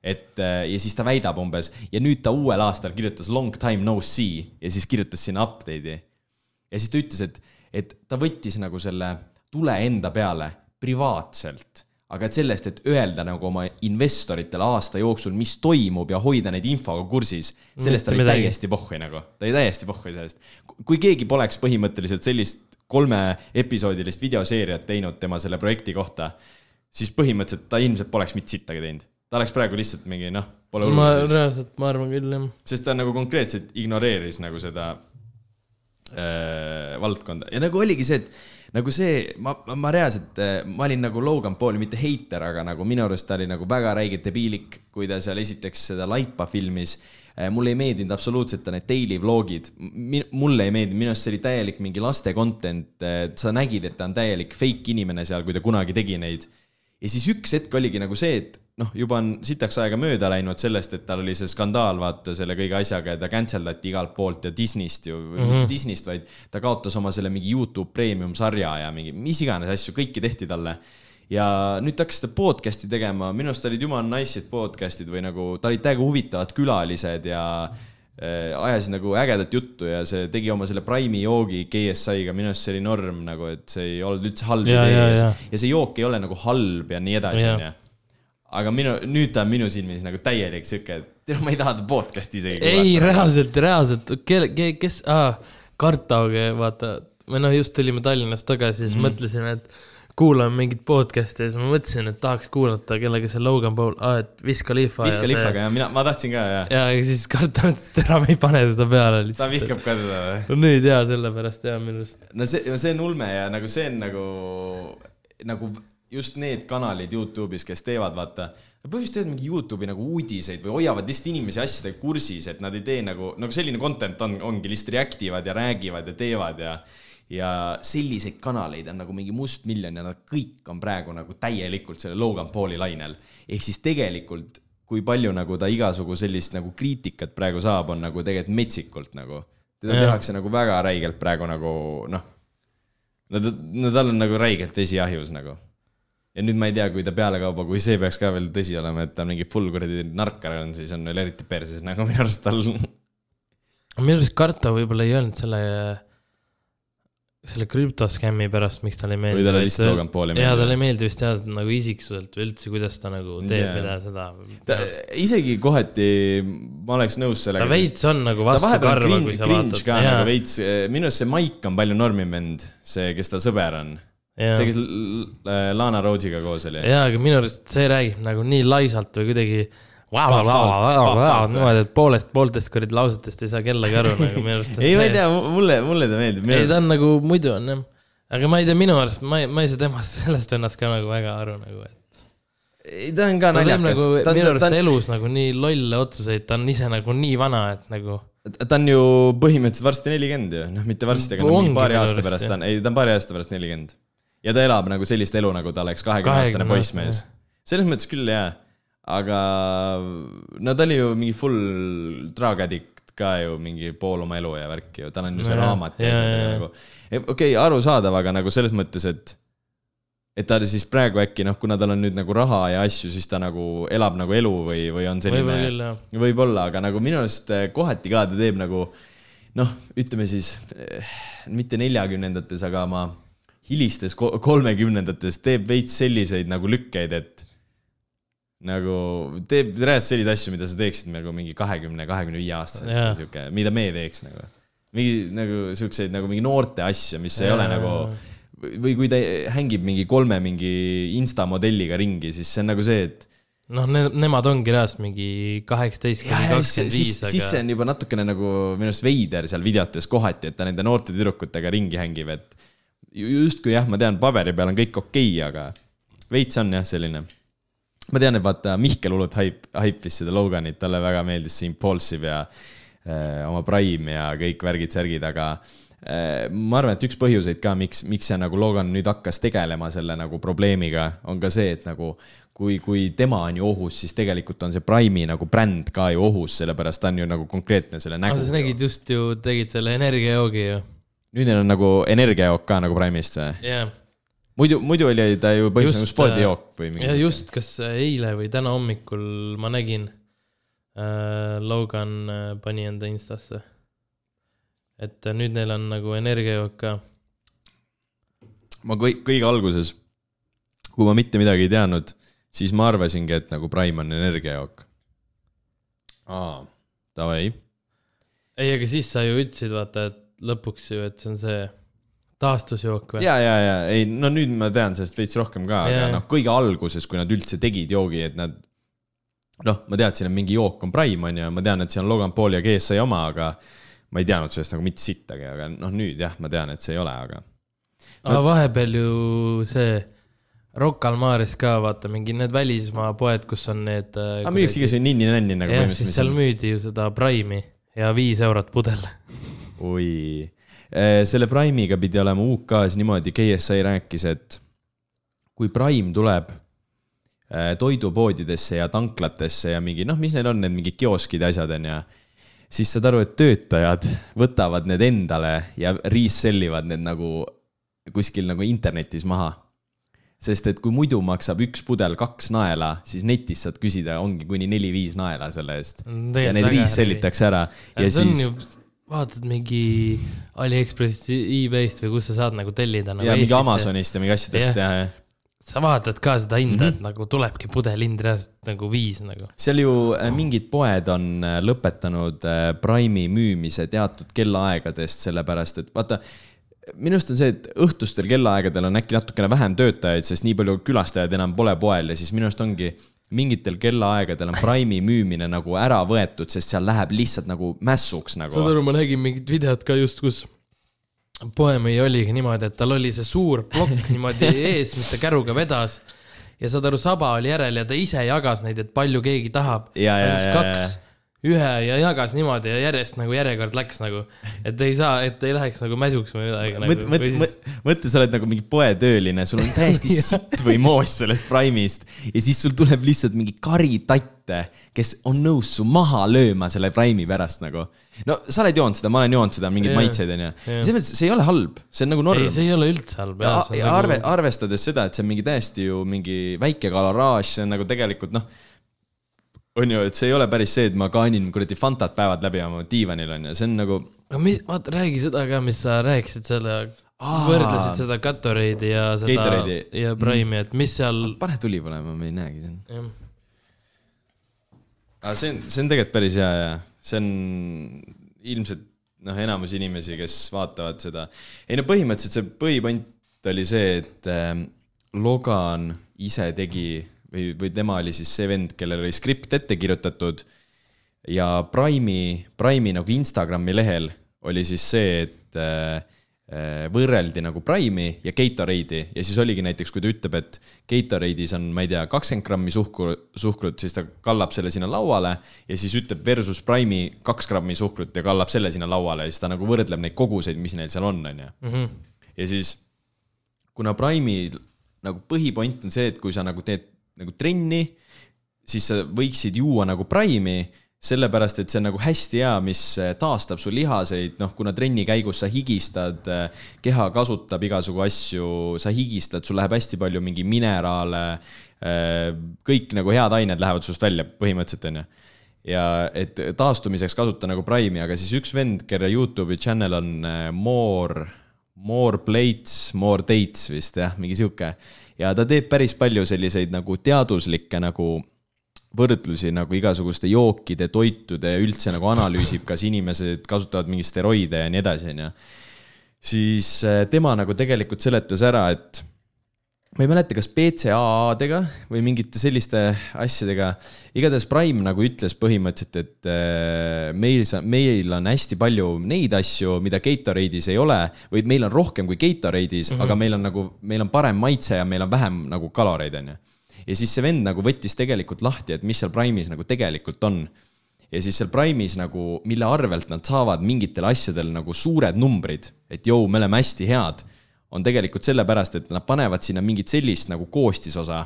Et äh, ja siis ta väidab umbes ja nüüd ta uuel aastal kirjutas long time no see ja siis kirjutas sinna update'i. ja siis ta ütles, et, et ta võttis nagu selle tule enda peale privaatselt, aga et sellest, et öelda nagu oma investoritele aasta jooksul, mis toimub ja hoida neid infoga kursis, sellest ta oli täiesti pohhui nagu, ta oli täiesti pohhui sellest. kui keegi poleks põhimõtteliselt sellist kolmeepisoodilist videoseeriat teinud tema selle projekti kohta, siis põhimõtteliselt ta ilmselt poleks mitte sittagi teinud. Ta oleks praegu lihtsalt mingi noh, pole ma hullu siis reaalselt, ma arvan küll jah. sest ta nagu konkreetselt ignoreeris nagu seda äh, valdkonda ja nagu oligi see, et nagu see, ma, ma reaalselt, ma olin nagu Logan Pauli mitte heiter, aga nagu minu arust ta oli nagu väga räige debiilik, kui ta seal esiteks seda laipa filmis. mulle ei meeldinud absoluutselt ta need daily vlogid, mulle ei meeldinud, minu arust see oli täielik mingi laste content, sa nägid, et ta on täielik fake inimene seal, kui ta kunagi tegi neid ja siis üks hetk oligi nagu see, et noh, juba on sitaks aega mööda läinud sellest, et tal oli see skandaal, vaata selle kõige asjaga ja ta cancel dati igalt poolt ja Disneyst ju mm, -hmm. mitte Disneyst, vaid ta kaotas oma selle mingi Youtube premium sarja ja mingi mis iganes asju, kõiki tehti talle. ja nüüd ta hakkas seda podcast'i tegema, minu arust olid jumala nice'id podcast'id või nagu, tal olid täiega huvitavad külalised ja äh, ajasid nagu ägedat juttu ja see tegi oma selle Prime'i joogi KSI-ga, minu arust see oli norm nagu, et see ei olnud üldse halb Ja, idee ja, ja, ja. ja see jook ei ole nagu halb ja nii edasi, onju. Aga minu, nüüd ta on minu silmis nagu täielik sihuke, et ma ei taha ta podcast'i isegi ei,. reaalselt, reaalselt, kelle, kes ah,, Kartauge, vaata, me noh, just tulime Tallinnast tagasi, siis mm. mõtlesime, et kuulame mingit podcast'i ja siis ma mõtlesin, et tahaks kuulata, kellega see Logan Paul ah,, et Wiz Khalifa. viska lihvaga ja mina, ma tahtsin ka ja. ja, ja siis Kartau ütles, et ära me ei pane seda peale ta lihtsalt. vihkab ka teda või? no nüüd jaa, sellepärast jaa, minu arust. no see, see on ulme ja nagu see on nagu, nagu just need kanalid Youtube'is, kes teevad, vaata, põhimõtteliselt teevad mingi Youtube'i nagu uudiseid või hoiavad lihtsalt inimesi asjadega kursis, et nad ei tee nagu, nagu selline content on, ongi lihtsalt react ivad ja räägivad ja teevad ja ja selliseid kanaleid on nagu mingi mustmiljon ja nad kõik on praegu nagu täielikult selle Logan Pauli lainel. ehk siis tegelikult, kui palju nagu ta igasugu sellist nagu kriitikat praegu saab, on nagu tegelikult metsikult nagu. teda Jah. tehakse nagu väga räigelt praegu nagu noh, no tal on nagu räigelt vesi ahjus nagu. Ja nüüd ma ei tea, kui ta pealekauba, kui see peaks ka veel tõsi olema, et ta mingi full kuradi narkar on, siis on veel eriti perses nagu minu arust tal. minu arust Kartau võib-olla ei öelnud selle, selle krüptoskämmi pärast, miks talle ei meeldi. või talle lihtsalt Logan Paul ei jaa, talle ei meeldi vist jah, nagu isiksuselt või üldse, kuidas ta nagu teeb Jaa. mida seda. ta isegi kohati, ma oleks nõus ta sellega. veits on nagu ta vastu karva, kui sa vaatad. ka nagu veits, minu arust see Mike on palju normim vend, see, kes ta sõber on. see, kes L- Lana Rhoodsiga koos oli. jaa, aga minu arust see räägib nagu nii laisalt või kuidagi niimoodi, et poolest, pooltest kuradi lausetest ei saa kellegi aru nagu minu arust. ei, ma ei tea, mulle, mulle ta meeldib. ei, ta on nagu muidu on jah. aga ma ei tea, minu arust ma ei, ma ei saa temast, sellest vennast ka nagu väga aru nagu, et ei, ta on ka naljakas nagu. minu arust ta, elus nagu nii lolle otsuseid, ta on ise nagu nii vana, et nagu ta on ju põhimõtteliselt varsti nelikümmend ju, noh, mitte varsti, aga no, paari aasta pärast ta on, ei, ta on paari aasta pärast nelikümmend. Ja ta elab nagu sellist elu, nagu ta oleks kahekümne aastane 20 poissmees. selles mõttes küll jaa, aga no ta oli ju mingi full drug addict ka ju mingi pool oma elu ja värki ju, tal on ju see Nojah, raamat ja jaa. nagu. okei okay,, arusaadav, aga nagu selles mõttes, et et ta siis praegu äkki noh, kuna tal on nüüd nagu raha ja asju, siis ta nagu elab nagu elu või, või on selline võib-olla, aga nagu minu arust eh, kohati ka ta teeb nagu, noh, ütleme siis eh, mitte neljakümnendates, aga ma hilistes ko- kolmekümnendates teeb veits selliseid nagu lükkeid, et nagu teeb reaalselt selliseid asju, mida sa teeksid nagu mingi kahekümne, kahekümne viie aastaselt Jaa. sihuke, mida me teeks nagu. mingi nagu siukseid nagu mingi noorte asju, mis ei Jaa, ole nagu või kui ta hängib mingi kolme mingi insta modelliga ringi, siis see on nagu see, et noh, nemad ongi reaalselt mingi kaheksateist kuni kakskümmend viis, siis see aga on juba natukene nagu minu arust veider seal videotes kohati, et ta nende noorte tüdrukutega ringi hängib, et justkui jah, ma tean, paberi peal on kõik okei okay,, aga veits on jah, selline. ma tean, et vaata Mihkel hullult haip, haipis seda Loganit, talle väga meeldis see Impulsive ja äh, oma Prime ja kõik värgid-särgid, aga äh, ma arvan, et üks põhjuseid ka, miks, miks see nagu Logan nüüd hakkas tegelema selle nagu probleemiga, on ka see, et nagu kui, kui tema on ju ohus, siis tegelikult on see Prime'i nagu bränd ka ju ohus, sellepärast ta on ju nagu konkreetne selle aga nägu sa. nägid just ju, tegid selle energiajoogi ju, nüüd neil on nagu energiajook ka nagu Prime'ist või? jah. muidu, muidu oli ta ju põhimõtteliselt nagu spordijook või ja mingi. just, kas eile või täna hommikul ma nägin äh,, Logan äh, pani enda instasse. et äh, nüüd neil on nagu energiajook ka. ma kõik, kõige alguses, kui ma mitte midagi ei teadnud, siis ma arvasingi, et nagu Prime on energiajook. aa, davai. ei, aga siis sa ju ütlesid, vaata, et lõpuks ju, et see on see taastusjook või? ja, ja, ja ei, no nüüd ma tean sellest veits rohkem ka, aga noh, kõige alguses, kui nad üldse tegid joogi, et nad noh, ma teadsin, et mingi jook on Prime on ju, ma tean, et see on Logan Pauli ja GSI oma, aga ma ei teadnud sellest nagu mitte sittagi, aga noh, nüüd jah, ma tean, et see ei ole, aga aga vahepeal ju see Rocca al Mares ka vaata mingi need välismaa poed, kus on need. aga müüakse igasuguseid ninni-nänni nagu jah, siis seal müüdi ju seda Prime'i ja viis eurot pudel. oi, selle Prime'iga pidi olema UK-s niimoodi, KSI rääkis, et kui Prime tuleb eh, toidupoodidesse ja tanklatesse ja mingi noh, mis neil on, need mingid kioskid ja asjad on ju, siis saad aru, et töötajad võtavad need endale ja resell ivad need nagu kuskil nagu internetis maha. Sest et kui muidu maksab üks pudel kaks naela, siis netis saad küsida, ongi kuni neli-viis naela selle eest. ja need resell itakse ära. Ja siis vaatad mingi Aliekspressist, e-base'ist või kus sa saad nagu tellida nagu ja mingi. Amazonist ja mingi asjadest Jah. ja, ja sa vaatad ka seda hinda mm, Mhm. -hmm. et nagu tulebki pudelhind reaalselt nagu viis nagu. seal ju äh, mingid poed on äh, lõpetanud äh, Prime'i müümise teatud kellaaegadest, sellepärast et vaata, minu arust on see, et õhtustel kellaaegadel on äkki natukene vähem töötajaid, sest nii palju külastajaid enam pole poel ja siis minu arust ongi mingitel kellaaegadel on Prime'i müümine nagu ära võetud, sest seal läheb lihtsalt nagu mässuks saad nagu. aru, ma nägin mingit videot ka just, kus poemüüja oligi niimoodi, et tal oli see suur plokk niimoodi ees, mis ta käruga vedas. ja saad aru, saba oli järel ja ta ise jagas neid, et palju keegi tahab. Ja, ja, ja, ja. Ühe ja jagas niimoodi ja järjest nagu järjekord läks nagu, et ei saa, et ei läheks nagu mäsuks või midagi nagu,. mõtle, mõtle, mõtle, sa oled nagu mingi poetööline, sul on täiesti sitt või moos sellest Prime'ist ja siis sul tuleb lihtsalt mingi kari tatte, kes on nõus su maha lööma selle Prime'i pärast nagu. no sa oled joonud seda, ma olen joonud seda, mingeid Jaa. maitseid onju. Jaa. selles mõttes, see ei ole halb, see on nagu norm ei, see ei ole üldse halb. ja, ja arve, arvestades seda, et see on mingi täiesti ju mingi väike kaloraaž, see on nagu tegelikult noh, on ju, et see ei ole päris see, et ma kaanin kuradi Fantat päevad läbi oma diivanil on ju, see on nagu aga mis, vaata, räägi seda ka, mis sa rääkisid selle, Aa. võrdlesid seda Gatorade'i ja seda Gatorade'i. ja Prime'i, et mis seal, pane tuli põlema, ma ei näegi siin. aga see on, see on tegelikult päris hea ja see on ilmselt noh, enamus inimesi, kes vaatavad seda. ei no põhimõtteliselt see põhipoint oli see, et ähm, Logan ise tegi või, või tema oli siis see vend, kellel oli skript ette kirjutatud ja Prime'i, Prime'i nagu Instagrami lehel oli siis see, et äh, äh, võrreldi nagu Prime'i ja Gatorade'i ja siis oligi näiteks, kui ta ütleb, et Gatorade'is on, ma ei tea, kakskümmend grammi suhkru, suhkrut, siis ta kallab selle sinna lauale ja siis ütleb versus Prime'i kaks grammi suhkrut ja kallab selle sinna lauale ja siis ta nagu võrdleb neid koguseid, mis neil seal on, on ju. Mhm. ja siis kuna Prime'i nagu põhipoint on see, et kui sa nagu teed nagu trenni, siis sa võiksid juua nagu Prime'i, sellepärast et see on nagu hästi hea, mis eh, taastab su lihaseid, noh, kuna trenni käigus sa higistad, keha kasutab igasugu asju, sa higistad, sul läheb hästi palju mingi mineraale, kõik nagu head ained lähevad sinust välja põhimõtteliselt, onju. ja et taastumiseks kasuta nagu Prime'i, aga siis üks vend, kelle Youtube'i channel on äh, More, More Plates, More Dates vist jah, mingi sihuke. Ja ta teeb päris palju selliseid nagu teaduslikke nagu võrdlusi nagu igasuguste jookide, toitude ja üldse nagu analüüsib, kas inimesed kasutavad mingeid steroide ja nii edasi, onju. siis äh, tema nagu tegelikult seletas ära, et ma ei mäleta, kas BCAA-dega või mingite selliste asjadega. igatahes Prime nagu ütles põhimõtteliselt, et äh, meil, meil on hästi palju neid asju, mida Gatorade'is ei ole või meil on rohkem kui Gatorade'is mm, -hmm. aga meil on nagu, meil on parem maitse ja meil on vähem nagu kaloreid, onju. ja siis see vend nagu võttis tegelikult lahti, et mis seal Prime'is nagu tegelikult on ja siis seal Prime'is nagu, mille arvelt nad saavad mingitel asjadel nagu suured numbrid, et jõu, me oleme hästi head, on tegelikult sellepärast, et nad panevad sinna mingit sellist nagu koostisosa,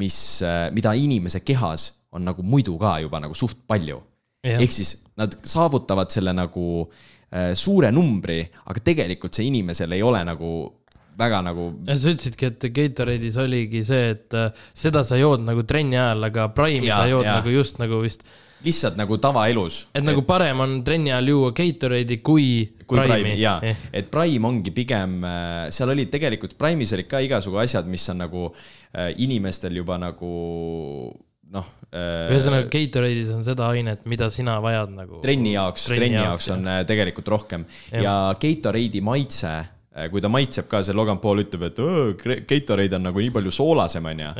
mis, mida inimese kehas on nagu muidu ka juba nagu suht palju. Ehk siis nad saavutavad selle nagu äh, suure numbri, aga tegelikult see inimesel ei ole nagu väga nagu ja sa ütlesidki, et Gatorade'is oligi see, et äh, seda sa jood nagu trenni ajal, aga Prime'i sa jood jaa. nagu just nagu vist, lihtsalt nagu tavaelus. et nagu parem on trenni ajal juua Gatorade'i kui, kui Prime'i jaa Eh., et Prime ongi pigem, seal olid tegelikult Prime'is olid ka igasugu asjad, mis on nagu äh, inimestel juba nagu noh. ühesõnaga Gatorade'is on seda ainet, mida sina vajad nagu. trenni jaoks, trenni jaoks on äh, tegelikult rohkem ja Gatorade'i maitse, kui ta maitseb ka, see Logan Paul ütleb, et "Õõ, Gre- Gatorade on nagu nii palju soolasem, onju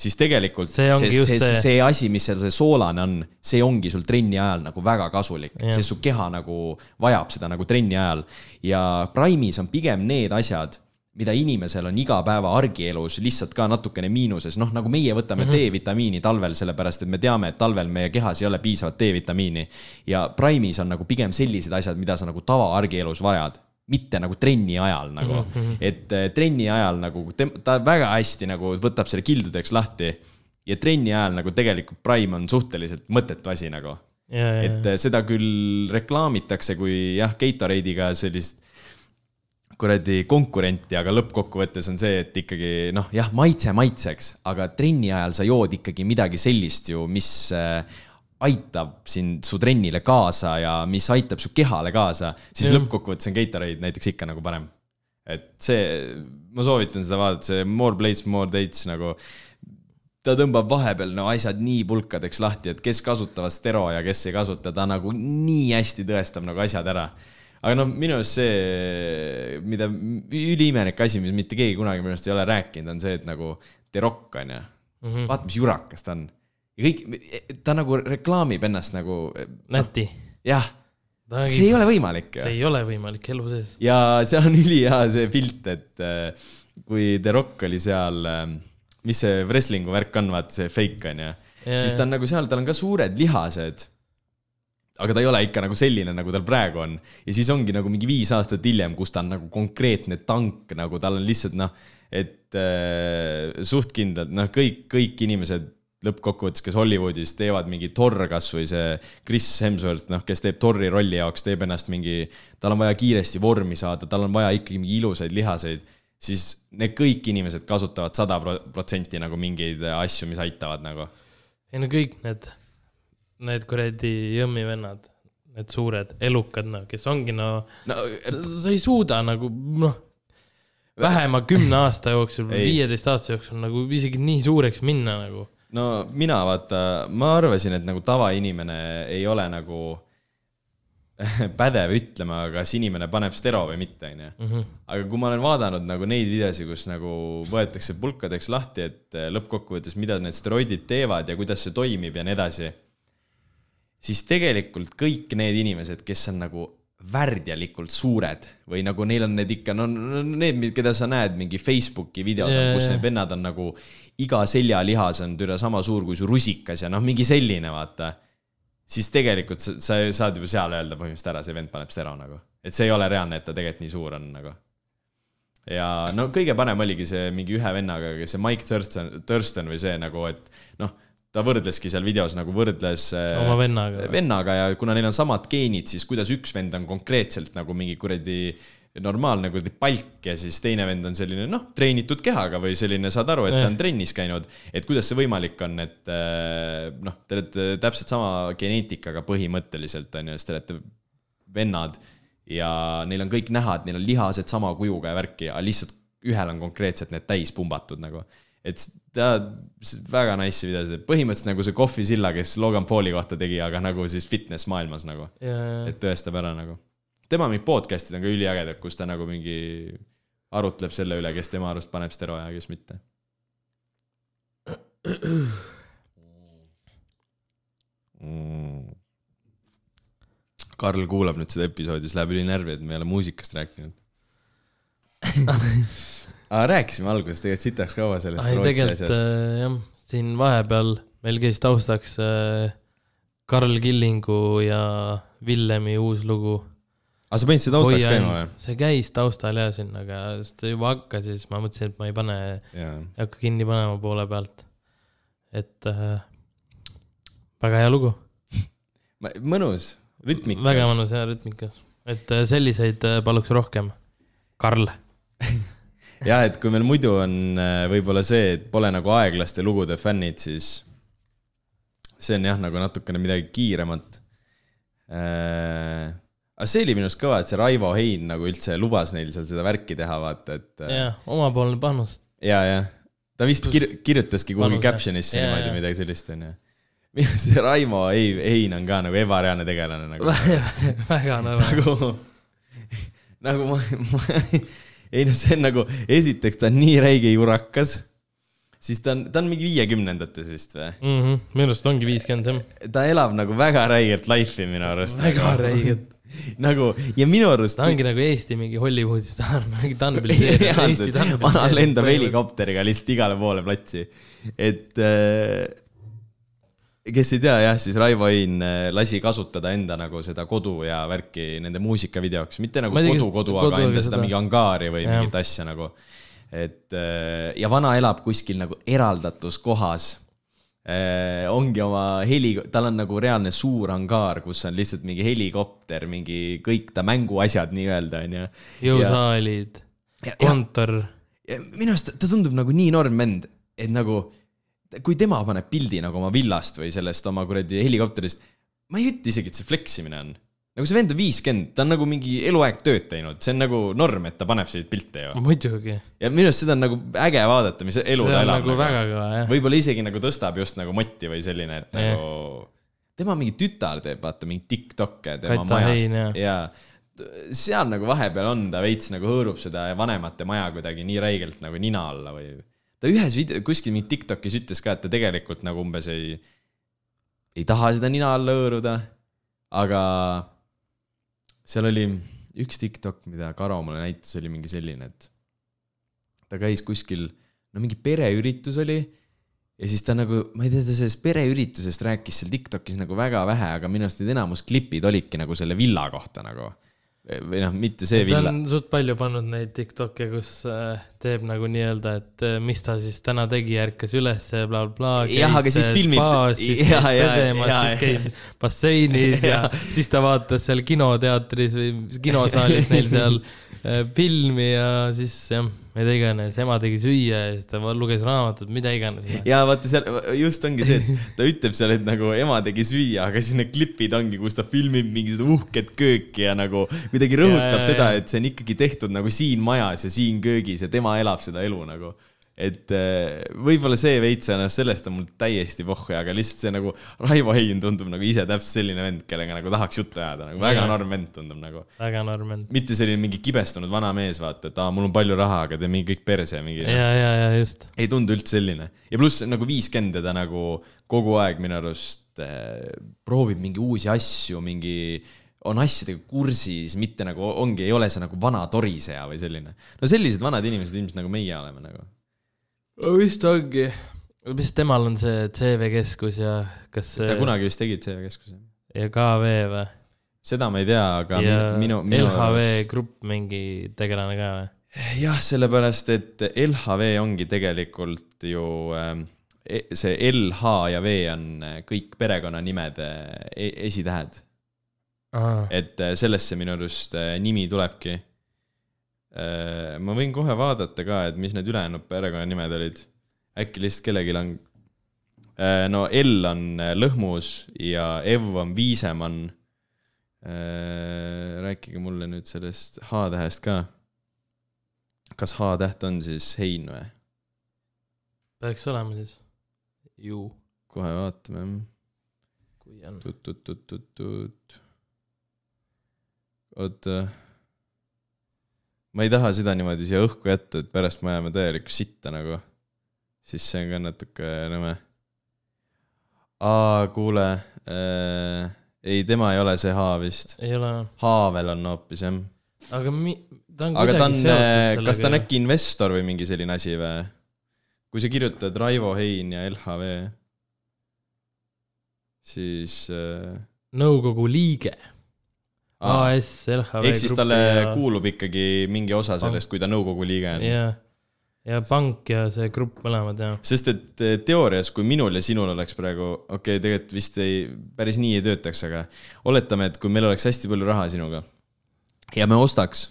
siis tegelikult See see, see, see, see. asi, mis seal see soolane on, see ongi sul trenni ajal nagu väga kasulik, sest su keha nagu vajab seda nagu trenni ajal. ja Prime'is on pigem need asjad, mida inimesel on igapäeva argielus lihtsalt ka natukene miinuses, noh nagu meie võtame mm -hmm. D-vitamiini talvel, sellepärast et me teame, et talvel meie kehas ei ole piisavalt D-vitamiini. ja Prime'is on nagu pigem sellised asjad, mida sa nagu tavaargielus vajad, mitte nagu trenni ajal nagu. Mm, -hmm. et äh, trenni ajal nagu ta väga hästi nagu võtab selle kildudeks lahti ja trenni ajal nagu tegelikult Prime on suhteliselt mõttetu asi nagu. Ja, ja, et äh, seda küll reklaamitakse kui jah, Gatorade'iga sellist kuradi konkurenti, aga lõppkokkuvõttes on see, et ikkagi noh, jah, maitse maitseks, aga trenni ajal sa jood ikkagi midagi sellist ju, mis äh, aitab sind su trennile kaasa ja mis aitab su kehale kaasa, siis lõppkokkuvõttes on Gatorade näiteks ikka nagu parem. et see, ma soovitan seda vaadata, see More Plates, More Dates nagu ta tõmbab vahepeal no asjad nii pulkadeks lahti, et kes kasutavad stero ja kes ei kasuta, ta nagu nii hästi tõestab nagu asjad ära. aga noh, minu arust see, mida üliimelik asi, mis mitte keegi kunagi minu arust ei ole rääkinud, on see, et nagu The Rock on ju, Mhm. vaata, mis jurakas ta on. Ja kõik, ta nagu reklaamib ennast nagu, näti. jah, see ei ole võimalik see ei ole võimalik elu sees. ja seal on ülihea see pilt, et äh, kui The Rock oli seal, mis see wrestling'u värk on, vaata see fake on ju, siis ta on nagu seal, tal on ka suured lihased. aga ta ei ole ikka nagu selline, nagu tal praegu on ja siis ongi nagu mingi viis aastat hiljem, kus ta on nagu konkreetne tank, nagu tal on lihtsalt noh, et äh, suht kindlalt noh, kõik, kõik inimesed lõppkokkuvõttes, kes Hollywoodis teevad mingi Thor kasvõi see Chris Hemsworth, noh, kes teeb Thori rolli jaoks, teeb ennast mingi, tal on vaja kiiresti vormi saada, tal on vaja ikkagi mingi ilusaid lihaseid, siis need kõik inimesed kasutavad sada protsenti nagu mingeid asju, mis aitavad nagu. ei no kõik need, need kuradi jõmmi vennad, need suured elukad, no kes ongi no, no sa ei suuda nagu noh, vähema kümne aasta jooksul või Ei. viieteist aasta jooksul nagu isegi nii suureks minna nagu. No mina vaata, ma arvasin, et nagu tavainimene ei ole nagu pädev ütlema, kas inimene paneb stero või mitte, onju. aga kui ma olen vaadanud nagu neid videosid, kus nagu võetakse pulkadeks lahti, et eh, lõppkokkuvõttes, mida need steroidid teevad ja kuidas see toimib ja nii edasi, siis tegelikult kõik need inimesed, kes on nagu värdjalikult suured või nagu neil on need ikka, no need, keda sa näed mingi Facebooki videod yeah,, kus need vennad on nagu iga seljalihas on türa sama suur kui su rusikas ja noh, mingi selline, vaata. siis tegelikult sa, sa saad juba seal öelda põhimõtteliselt ära, see vend paneb stero nagu, et see ei ole reaalne, et ta tegelikult nii suur on nagu. ja no kõige parem oligi see mingi ühe vennaga, kes see Mike Thurston, Thurston või see nagu, et noh, ta võrdleski seal videos nagu võrdles äh, oma vennaga. vennaga ja kuna neil on samad geenid, siis kuidas üks vend on konkreetselt nagu mingi kuradi normaalne kuradi palk ja siis teine vend on selline noh, treenitud kehaga või selline, saad aru, et ta on trennis käinud. et kuidas see võimalik on, et äh, noh, te olete täpselt sama geneetikaga põhimõtteliselt on ju, sest te olete vennad ja neil on kõik näha, et neil on lihased sama kujuga ja värki, aga lihtsalt ühel on konkreetselt need täis pumbatud nagu. Et ta, väga nice videosid, põhimõtteliselt nagu see Kohvi Silla, kes Logan Pauli kohta tegi, aga nagu siis fitness maailmas nagu, ja, et tõestab ära nagu. tema mingid podcast'id on ka üliägedad, kus ta nagu mingi arutleb selle üle, kes tema arust paneb steroe ja kes mitte. Karl kuulab nüüd seda episoodi, siis läheb ülinärvi, et me ei ole muusikast rääkinud. aga rääkisime alguses tegelikult sitaks kaua sellest ei Rootsi asjast. äh, jah, siin vahepeal meil käis taustaks äh, Karl Killingu ja Villemi uus lugu. aga sa panid seda taustaks käima või? see käis taustal ja siin, aga ta juba hakkas ja siis ma mõtlesin, et ma ei pane, ei hakka kinni panema poole pealt. et äh, väga hea lugu, mõnus, rütmikas. väga mõnus ja rütmikas, et äh, selliseid paluks rohkem. Karl, ja et kui meil muidu on äh, võib-olla see, et pole nagu aeglaste lugude fännid, siis see on jah, nagu natukene midagi kiiremat äh,. aga see oli minu arust kõva, et see Raivo Hein nagu üldse lubas neil seal seda värki teha, vaata, et äh, jah, omapoolne panus. ja, ja ta vist kir kirjutaski kuhugi caption'isse niimoodi midagi sellist, onju. see Raimo Hein Hein on ka nagu ebareaalne tegelane nagu. väga nõme. nagu, nagu ma, ma, ei noh, see on nagu, esiteks ta on nii räige jurakas, siis ta on, ta on mingi viiekümnendates vist või? Mhm, minu arust ongi viiskümmend jah. ta elab nagu väga räiget life'i minu arust. väga räiget. nagu ja minu arust. ta ongi nagu Eesti mingi Hollywoodi staar, mingi Dunbili reaalselt, vana lendab. helikopteriga lihtsalt igale poole platsi, et äh, kes ei tea jah, siis Raivo Hein äh, lasi kasutada enda nagu seda kodu ja värki nende muusikavideoks, mitte nagu kas kodu-kodu, kodu aga enda seda seda. mingi angaari või Jah. mingit asja nagu. et äh, ja vana elab kuskil nagu eraldatus kohas eh, ongi oma heli, tal on nagu reaalne suur angaar, kus on lihtsalt mingi helikopter, mingi kõik ta mänguasjad nii-öelda onju. jõusaalid, kontor. minu arust ta- tundub nagu nii noorm vend, et nagu kui tema paneb pildi nagu oma villast või sellest oma kuradi helikopterist, ma ei ütle isegi, et see fleksimine on. nagu see vend on viiskümmend, ta on nagu mingi eluaeg tööd teinud, see on nagu norm, et ta paneb selliseid pilte ju. muidugi. ja minu arust seda on nagu äge vaadata, mis elu see ta elab nagu väga kõva jah. võib-olla isegi nagu tõstab just nagu motti või selline, et Jah. nagu tema mingi tütar teeb, vaata mingi Tiktok'e tema Kata Hein, majast ja seal nagu vahepeal on, ta veits nagu hõõrub seda vanemate maja kuidagi nii räigelt nagu nina alla või. Ta ühes video, kuskil mingi Tiktokis ütles ka, et ta tegelikult nagu umbes ei, ei taha seda nina alla hõõruda, aga seal oli üks Tiktok, mida Karo mulle näitas, oli mingi selline, et ta käis kuskil, no mingi pereüritus oli ja siis ta nagu, ma ei tea, ta sellest pereüritusest rääkis seal Tiktokis nagu väga vähe, aga minu arust need enamus klipid olidki nagu selle villa kohta nagu. või noh, mitte see ta villa. on suht palju pannud neid Tiktok'e, kus äh, teeb nagu nii-öelda, et äh, mis ta siis täna tegi, ärkas üles ja blablabla. Jah, aga siis filmib- spaas, siis Jaa, käis pesemas, siis käis basseinis ja siis ta vaatas seal kinoteatris või kinosaalis neil seal äh, filmi ja siis jah, mida iganes, ema tegi süüa ja siis ta luges raamatut, mida iganes. ja vaata seal just ongi see, et ta ütleb seal, et nagu ema tegi süüa, aga siis need klipid ongi, kus ta filmib mingi seda uhket kööki ja nagu kuidagi rõhutab Ja, ja, seda ja., et see on ikkagi tehtud nagu siin majas ja siin köögis ja tema elab seda elu nagu. et eh, võib-olla see veits, noh sellest on mul täiesti pohhu, aga lihtsalt see nagu Raivo Hein tundub nagu ise täpselt selline vend, kellega nagu tahaks juttu ajada, nagu väga norm vend tundub nagu. väga norm on. mitte selline mingi kibestunud vana mees, vaata, et aa, mul on palju raha, aga teeme kõik perse mingi. ja, ja, ja just. ei tundu üldse selline ja pluss nagu viiskümmend ta nagu kogu aeg minu arust äh, proovib mingi uusi asju, mingi, on asjadega kursis, mitte nagu ongi, ei ole see nagu vana toriseja või selline. no sellised vanad inimesed ilmselt nagu meie oleme nagu. vist ongi. mis temal on see CV keskus ja kas see ta kunagi vist tegi CV keskuse. ja KV või? seda ma ei tea, aga ja minu, minu, minu LHV grupp mingi tegelane ka või? jah, sellepärast, et LHV ongi tegelikult ju ähm, e- see LH ja V on äh, kõik perekonnanimede e esitähed et äh, sellest see minu arust äh, nimi tulebki. ma võin kohe vaadata ka, et mis need ülejäänud perekonnanimed olid. äkki lihtsalt kellelgi on. no L on äh, Lõhmus ja Ev on Viisemann. rääkige mulle nüüd sellest H-tähest ka. kas H-täht on siis Hein või? peaks olema siis. ju, kohe vaatame kui on. tut-tut-tut-tut. oota. ma ei taha seda niimoodi siia õhku jätta, et pärast me ajame täielikku sitta nagu. siis see on ka natuke nõme. aa, kuule äh,. ei, tema ei ole see H vist. ei ole, Haavel on hoopis jah. aga mi-, ta on aga ta on seotud kas ta on äkki investor või mingi selline asi või? kui sa kirjutad Raivo Hein ja LHV, siis äh, nõukogu liige. AS LHV ehk siis talle ja... kuulub ikkagi mingi osa sellest, kui ta nõukogu liige on. ja, ja pank ja see grupp mõlemad ja. sest et eh, teoorias, kui minul ja sinul oleks praegu, okei okay,, tegelikult vist ei, päris nii ei töötaks, aga oletame, et kui meil oleks hästi palju raha sinuga ja me ostaks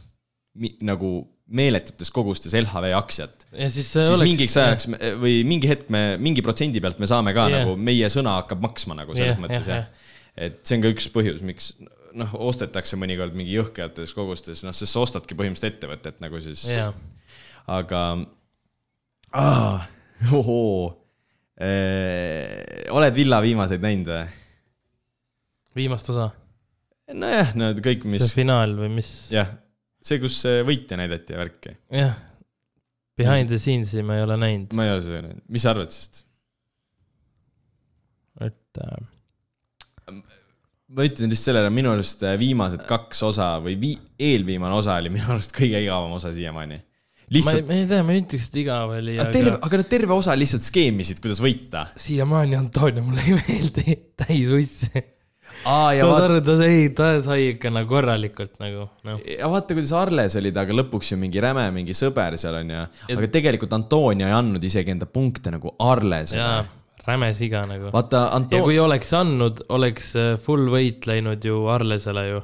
nagu meeletutes kogustes LHV aktsiat, ja siis siis oleks. mingiks ajaks me, või mingi hetk me mingi protsendi pealt me saame ka Jah. yeah. nagu, meie sõna hakkab maksma nagu selles Jah, yeah, mõttes jah, jah yeah.. et see on ka üks põhjus, miks noh, ostetakse mõnikord mingi jõhkrates kogustes, noh, sest sa ostadki põhimõtteliselt ettevõtet nagu siis jaa, aga ah,, ohoo eh,. oled Villa viimaseid näinud või? viimast osa, nojah, no kõik, mis see, finaal või mis, jah, see, kus eh, võitja näidati ja värki. jah. Behind the scenes'i ma ei ole näinud, ma ei ole seda näinud, mis sa arvad sellest? et äh, ma ütlen lihtsalt sellele, minu arust eh, viimased kaks osa või vii-, eelviimane osa oli minu arust kõige igavam osa siiamaani. ma ei, lihtsalt, ma ei tea, ma ei ütleks, et igav oli, aga terve, aga aga nad terve osa lihtsalt skeemisid, kuidas võita. siiamaani Antonio mulle ei meeldi, täis ussi. aa, ja saad aru, ta sai, ta sai ikka nagu korralikult nagu noh, ja vaata, kuidas Arles oli temaga lõpuks ju mingi räme, mingi sõber seal on ju, aga tegelikult Antonio ei andnud isegi enda punkte nagu Arlesele. Räme siga nagu. vaata, ja Anto-, kui oleks andnud, oleks äh, full võit läinud ju Arlesele ju.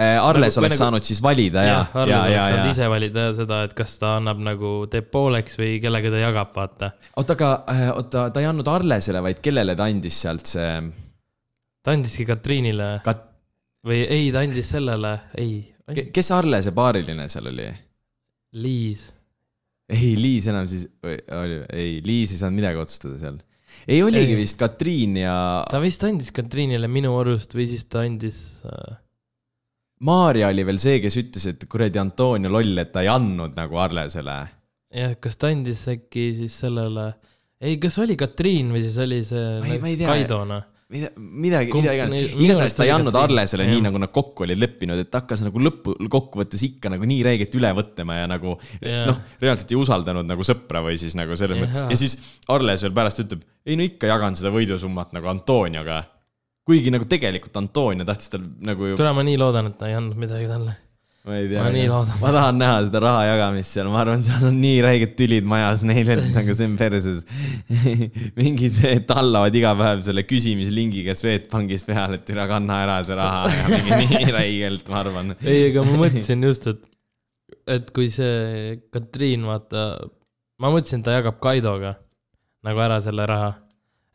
äh, Arles nagu- oleks nagu- saanud siis valida ja, jah, Arles ja, oleks ja, saanud ja. ise valida seda, et kas ta annab nagu, teeb pooleks või kellega ta jagab, vaata. oota, aga äh, oota, ta ei andnud Arlesele, vaid kellele ta andis sealt see ta andiski Katriinile kat-, või ei, ta andis sellele, ei, kes Arlese paariline seal oli? Liis. ei, Liis enam siis, oli, ei, Liis ei saanud midagi otsustada seal. ei oligi Ei. vist Katriin ja ta vist andis Katriinile minu arust või siis ta andis äh,, Maarja oli veel see, kes ütles, et kuradi Antonio loll, et ta ei andnud nagu Arlesele. jah, kas ta andis äkki siis sellele, ei, kas oli Katriin või siis oli see ei-. Kaidona? mida, midagi, mida iganes, igatahes ta ei andnud. Arlesele nii, nagu nad kokku olid leppinud, et hakkas nagu lõppu, kokkuvõttes ikka nagu nii räigelt üle võtma ja nagu Jah. noh, reaalselt ei usaldanud nagu sõpra või siis nagu selles Jah. mõttes ja siis Arles veel pärast ütleb, ei no ikka jagan seda võidusummat nagu Antonioga. kuigi nagu tegelikult Antonio tahtis tal nagu ju, tule, ma nii loodan, et ta ei andnud midagi talle. Ma ei tea ma nii, loodan. ma tahan näha seda raha jagamist seal, ma arvan, seal on nii räiged tülid majas neil, et nagu see on perses. mingid tallavad iga päev selle küsimislingiga Swedbankis peale, et üle kanna ära see raha ja mingi nii räigelt, ma arvan. ei, aga ma mõtlesin just, et, et kui see Katriin, vaata, ma mõtlesin, et ta jagab Kaidoga nagu ära selle raha.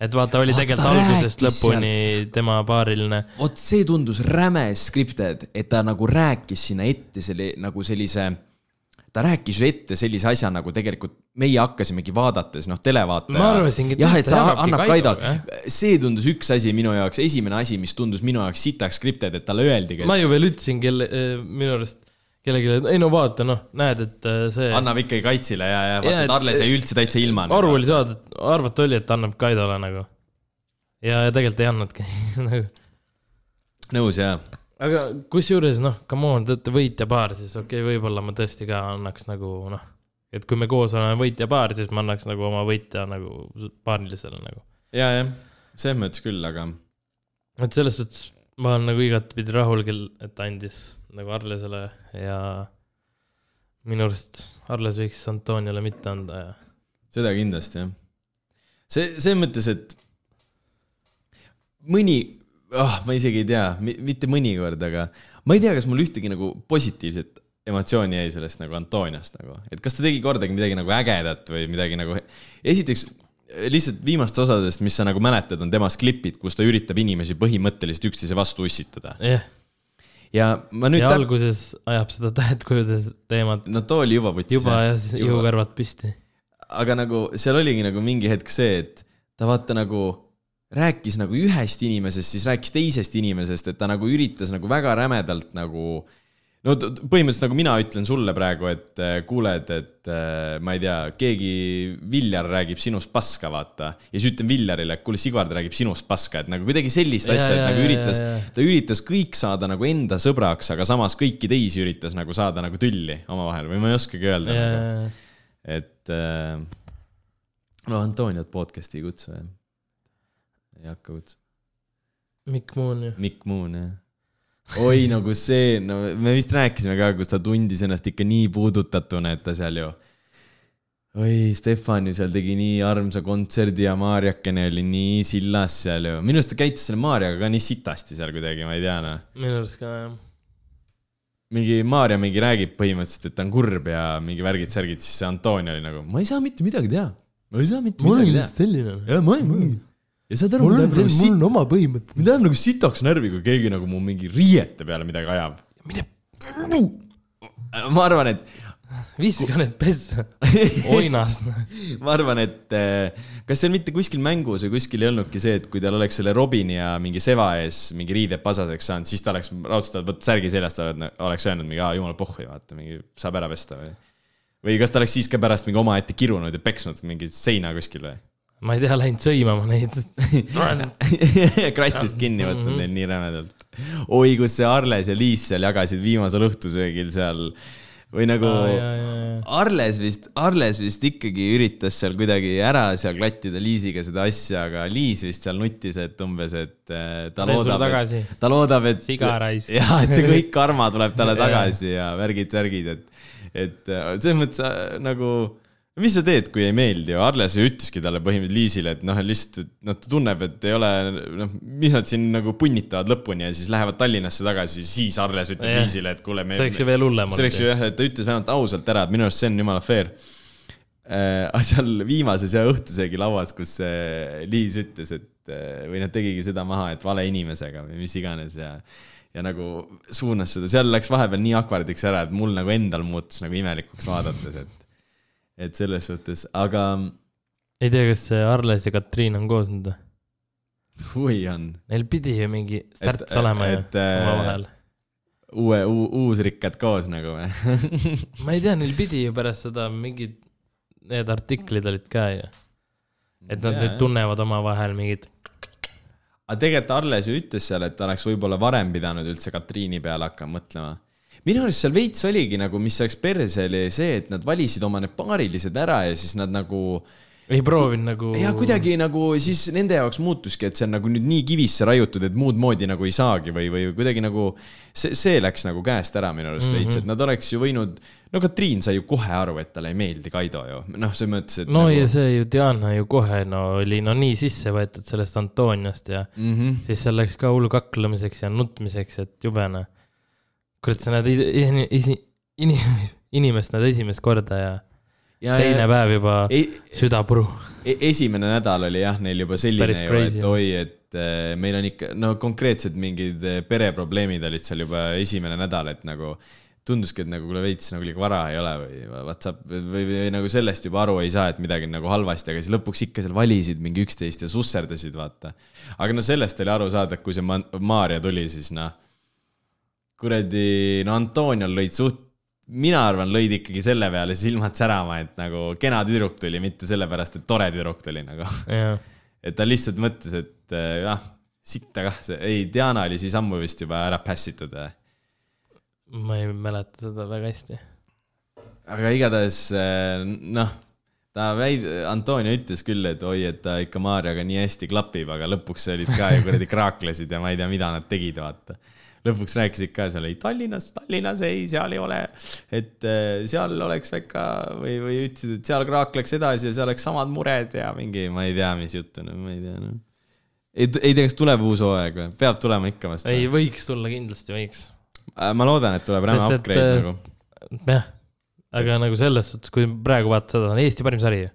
Et vaata, oli Vaata, tegelikult algusest lõpuni tema paariline. vot see tundus räme scripted, et ta nagu rääkis sinna ette selle nagu sellise, ta rääkis ju ette sellise asja nagu tegelikult meie hakkasimegi vaadates, noh, televaataja. Ma arvasingi, et jah, et sa annad Kaidoga, Kaidole, see tundus üks asi minu jaoks, esimene asi, mis tundus minu jaoks sitaks scripted, et talle öeldigi, et ma ju veel ütlesin kelle, minu arust kellelegi, ei no vaata, noh, näed, et äh, see. annab ikkagi kaitsile ja, ja vaata, Jaa, et et- Arles jäi üldse täitsa ilma. aru oli saada, arvata oli, et annab Kaidole nagu. ja, ja tegelikult ei andnudki nagu. nõus jaa. aga kusjuures noh, come on, te olete võitjapaar, siis okei okay,, võib-olla ma tõesti ka annaks nagu noh, et kui me koos oleme võitjapaar, siis ma annaks nagu oma võitja nagu paarilisele nagu. ja, jah, selles mõttes küll, aga et selles suhtes ma olen nagu igatpidi rahul küll, et andis nagu Arlesele ja minu arust Arles võiks Antoniole mitte anda ja seda kindlasti jah. see, selles mõttes, et mõni oh,, ma isegi ei tea, mitte mõnikord, aga ma ei tea, kas mul ühtegi nagu positiivset emotsiooni jäi sellest nagu Antoniast nagu, et kas ta tegi kordagi midagi nagu ägedat või midagi nagu, esiteks lihtsalt viimastest osadest, mis sa nagu mäletad, on temast klipid, kus ta üritab inimesi põhimõtteliselt üksteise vastu ussitada. jah, ja ma nüüd ja täp-, alguses ajab seda tähetkujude teemat no too oli juba putsis. juba ja siis juhukarvad püsti. aga nagu seal oligi nagu mingi hetk see, et ta vaata nagu rääkis nagu ühest inimesest, siis rääkis teisest inimesest, et ta nagu üritas nagu väga rämedalt nagu no põhimõtteliselt nagu mina ütlen sulle praegu, et äh, kuuled, et äh, ma ei tea, keegi Viljar räägib sinust paska, vaata. ja siis ütlen Viljarile, et kuule, Sigvard räägib sinust paska, et nagu kuidagi sellist Ja, asja, et ja, nagu üritas ta üritas kõik saada nagu enda sõbraks, aga samas kõiki teisi üritas nagu saada nagu tülli omavahel või ma ei oskagi öelda nagu et äh, no Antoniot podcast'i ei kutsu jah. ei hakka kutsuma. Mikk Moon ju. Mikk Moon jah. Oi nagu see, no me vist rääkisime ka, kus ta tundis ennast ikka nii puudutatuna, et ta seal ju. oi, Stefan ju seal tegi nii armsa kontserdi ja Maarjakene oli nii sillas seal ju. minu arust ta käitus selle Maarjaga ka nii sitasti seal kuidagi, ma ei tea noh. minu arust ka jah. mingi Maarja mingi räägib põhimõtteliselt, et ta on kurb ja mingi värgid-särgid, siis see Antonio oli nagu, ma ei saa mitte midagi teha. ma ei saa mitte midagi teha. selline. ja ma mingi. Ja saad aru, mul mind on nagu sit-, on oma põhimõtted. mind ajab nagu sitaks närvi, kui keegi nagu mu mingi riiete peale midagi ajab. mine ma arvan, et, viska need pessa. oinas. ma arvan, et eh, kas seal mitte kuskil mängus või kuskil ei olnudki see, et kui tal oleks selle Robini ja mingi Seva ees mingi riided pasaseks saanud, siis ta oleks raudselt võtnud särgi seljast, oleks öelnud mingi, aa jumala pohhui, vaata mingi saab ära pesta või. või kas ta oleks siis ka pärast mingi omaette kirunud ja peksnud mingit seina kuskil või? Ma ei tea, läinud sõimama neid. kratist kinni võtnud neil nii rämedalt. oi, kus see Arles ja Liis seal jagasid viimasel õhtusöögil seal või nagu Arles vist, Arles vist ikkagi üritas seal kuidagi ära seal klattida Liisiga seda asja, aga Liis vist seal nuttis, et umbes, et eh, ta loodab, tagasi. et ta loodab, et. Sigaraisk. ja, et see kõik karma tuleb talle tagasi ja värgid-särgid, et, et eh, selles mõttes äh, nagu mis sa teed, kui ei meeldi ju, Arles ju ütleski talle põhimõtteliselt Liisile, et noh, lihtsalt, et noh, ta tunneb, et ei ole, noh, mis nad siin nagu punnitavad lõpuni ja siis lähevad Tallinnasse tagasi, siis Arles ütleb Jah. Liisile, et kuule, me. see oleks ju veel hullem see oleks ju jah, et ta ütles vähemalt ausalt ära, et minu arust see on jumala fair äh. seal viimases ja õhtusöögilauas, kus äh, Liis ütles, et äh, või noh, tegigi seda maha, et vale inimesega või mis iganes ja ja nagu suunas seda, seal läks vahepeal nii akvardiks ära, et mul nagu endal muutus nagu imelikuks vaadates, et et selles suhtes, aga ei tea, kas see Arles ja Katriin on koos nüüd või? hui on Neil pidi ju mingi särts olema ju et, äh, omavahel. uue, uusrikkad koos nagu või ma ei tea, neil pidi ju pärast seda mingid, need artiklid olid ka ju. et nad nüüd tunnevad omavahel mingit, aga tegelikult Arles ju ütles seal, et ta oleks võib-olla varem pidanud üldse Katriini peale hakkama mõtlema. Minu arust seal veits oligi nagu, mis läks perse, oli see, et nad valisid oma need paarilised ära ja siis nad nagu ei proovinud nagu. ja kuidagi nagu siis nende jaoks muutuski, et see on nagu nüüd nii kivisse raiutud, et muud moodi nagu ei saagi või, või kuidagi nagu see, see läks nagu käest ära minu arust veits, et nad oleks ju võinud, no Katriin sai ju kohe aru, et talle ei meeldi Kaido ju, noh, selles mõttes, et no nagu, ja see ju Diana ju kohe no oli no nii sisse võetud sellest Antoniast ja mm. -hmm. siis seal läks ka hull kaklemiseks ja nutmiseks, et jube noh. kurat, sa näed i- i- isi- inim- inimest näed esimest korda ja ja teine päev juba ei, süda puru. E- esimene nädal oli jah, neil juba selline ju, et oi, et äh, meil on ikka, no konkreetsed mingid äh, pereprobleemid olid seal juba esimene nädal, et nagu tunduski, et nagu kuule veits nagu liiga vara ei ole või Whatsapp või, või, või nagu sellest juba aru ei saa, et midagi on nagu halvasti, aga siis lõpuks ikka seal valisid mingi üksteist ja susserdasid, vaata. aga no sellest oli aru saada, et kui see Ma- Maarja tuli, siis noh, kuradi, no Antoniol lõid suht, mina arvan, lõid ikkagi selle peale silmad särama, et nagu kena tüdruk tuli, mitte sellepärast, et tore tüdruk tuli nagu. jah, et ta lihtsalt mõtles, et äh, jah, sitta kah, see, ei, Diana oli siis ammu vist juba ära pässitud. ma ei mäleta seda väga hästi. aga igatahes äh, noh, ta väid-, Antonio ütles küll, et oi, et ta ikka Maarjaga nii hästi klapib, aga lõpuks olid ka ju kuradi kraaklesid ja ma ei tea, mida nad tegid, vaata lõpuks rääkisid ka seal, ei Tallinnas, Tallinnas ei, seal ei ole, et äh, seal oleks väga või, või ütlesid, et seal kraakleks edasi ja seal oleks samad mured ja mingi, ma ei tea, mis juttu, no ma ei tea no.. ei, ei tea, kas tuleb uus hooaeg või, peab tulema ikka vast ei, võiks tulla, kindlasti võiks. Äh, ma loodan, et tuleb räme Sest et, upgrade äh, nagu. jah, aga nagu selles suhtes, kui praegu vaatad seda, on Eesti parim sari ju.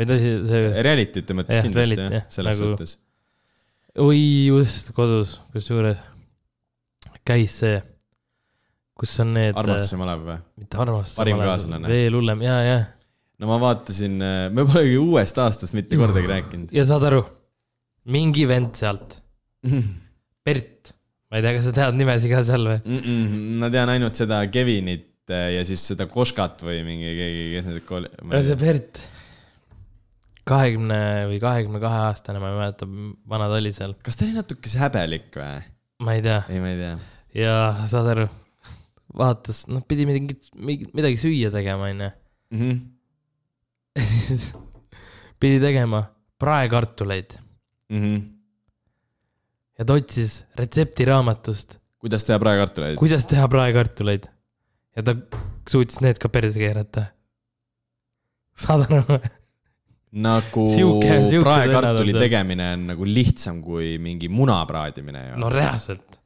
või ta see, Reality'te mõttes Jah, kindlasti reality, jah,, selles nagu- suhtes. oi just kodus, kusjuures käis see, kus on need. armastuse malev või? mitte armastus. Parim kaaslane. veel hullem ja, ja, no ma vaatasin, me polegi uuest aastast mitte kordagi rääkinud. ja saad aru, mingi vend sealt, Bert, ma ei tea, kas sa tead nimesi ka seal või? Mm -mm, ma tean ainult seda Kevinit äh, ja siis seda Koškat või mingi keegi, kes need kool-. ja see Bert, kahekümne või kahekümne kahe aastane, ma ei mäleta, vana ta oli seal, kas ta oli natukese häbelik või? Ma ei tea. ei, ma ei tea. ja saad aru, vaatas, noh, pidi midagi, midagi süüa tegema, onju. Mhm. pidi tegema praekartuleid Mhm. ja ta otsis retseptiraamatust, kuidas teha praekartuleid? kuidas teha praekartuleid. ja ta suutis need ka perse keerata. saad aru? nagu siuksed vennad praekartuli tegemine on nagu lihtsam kui mingi muna praadimine no reaalselt.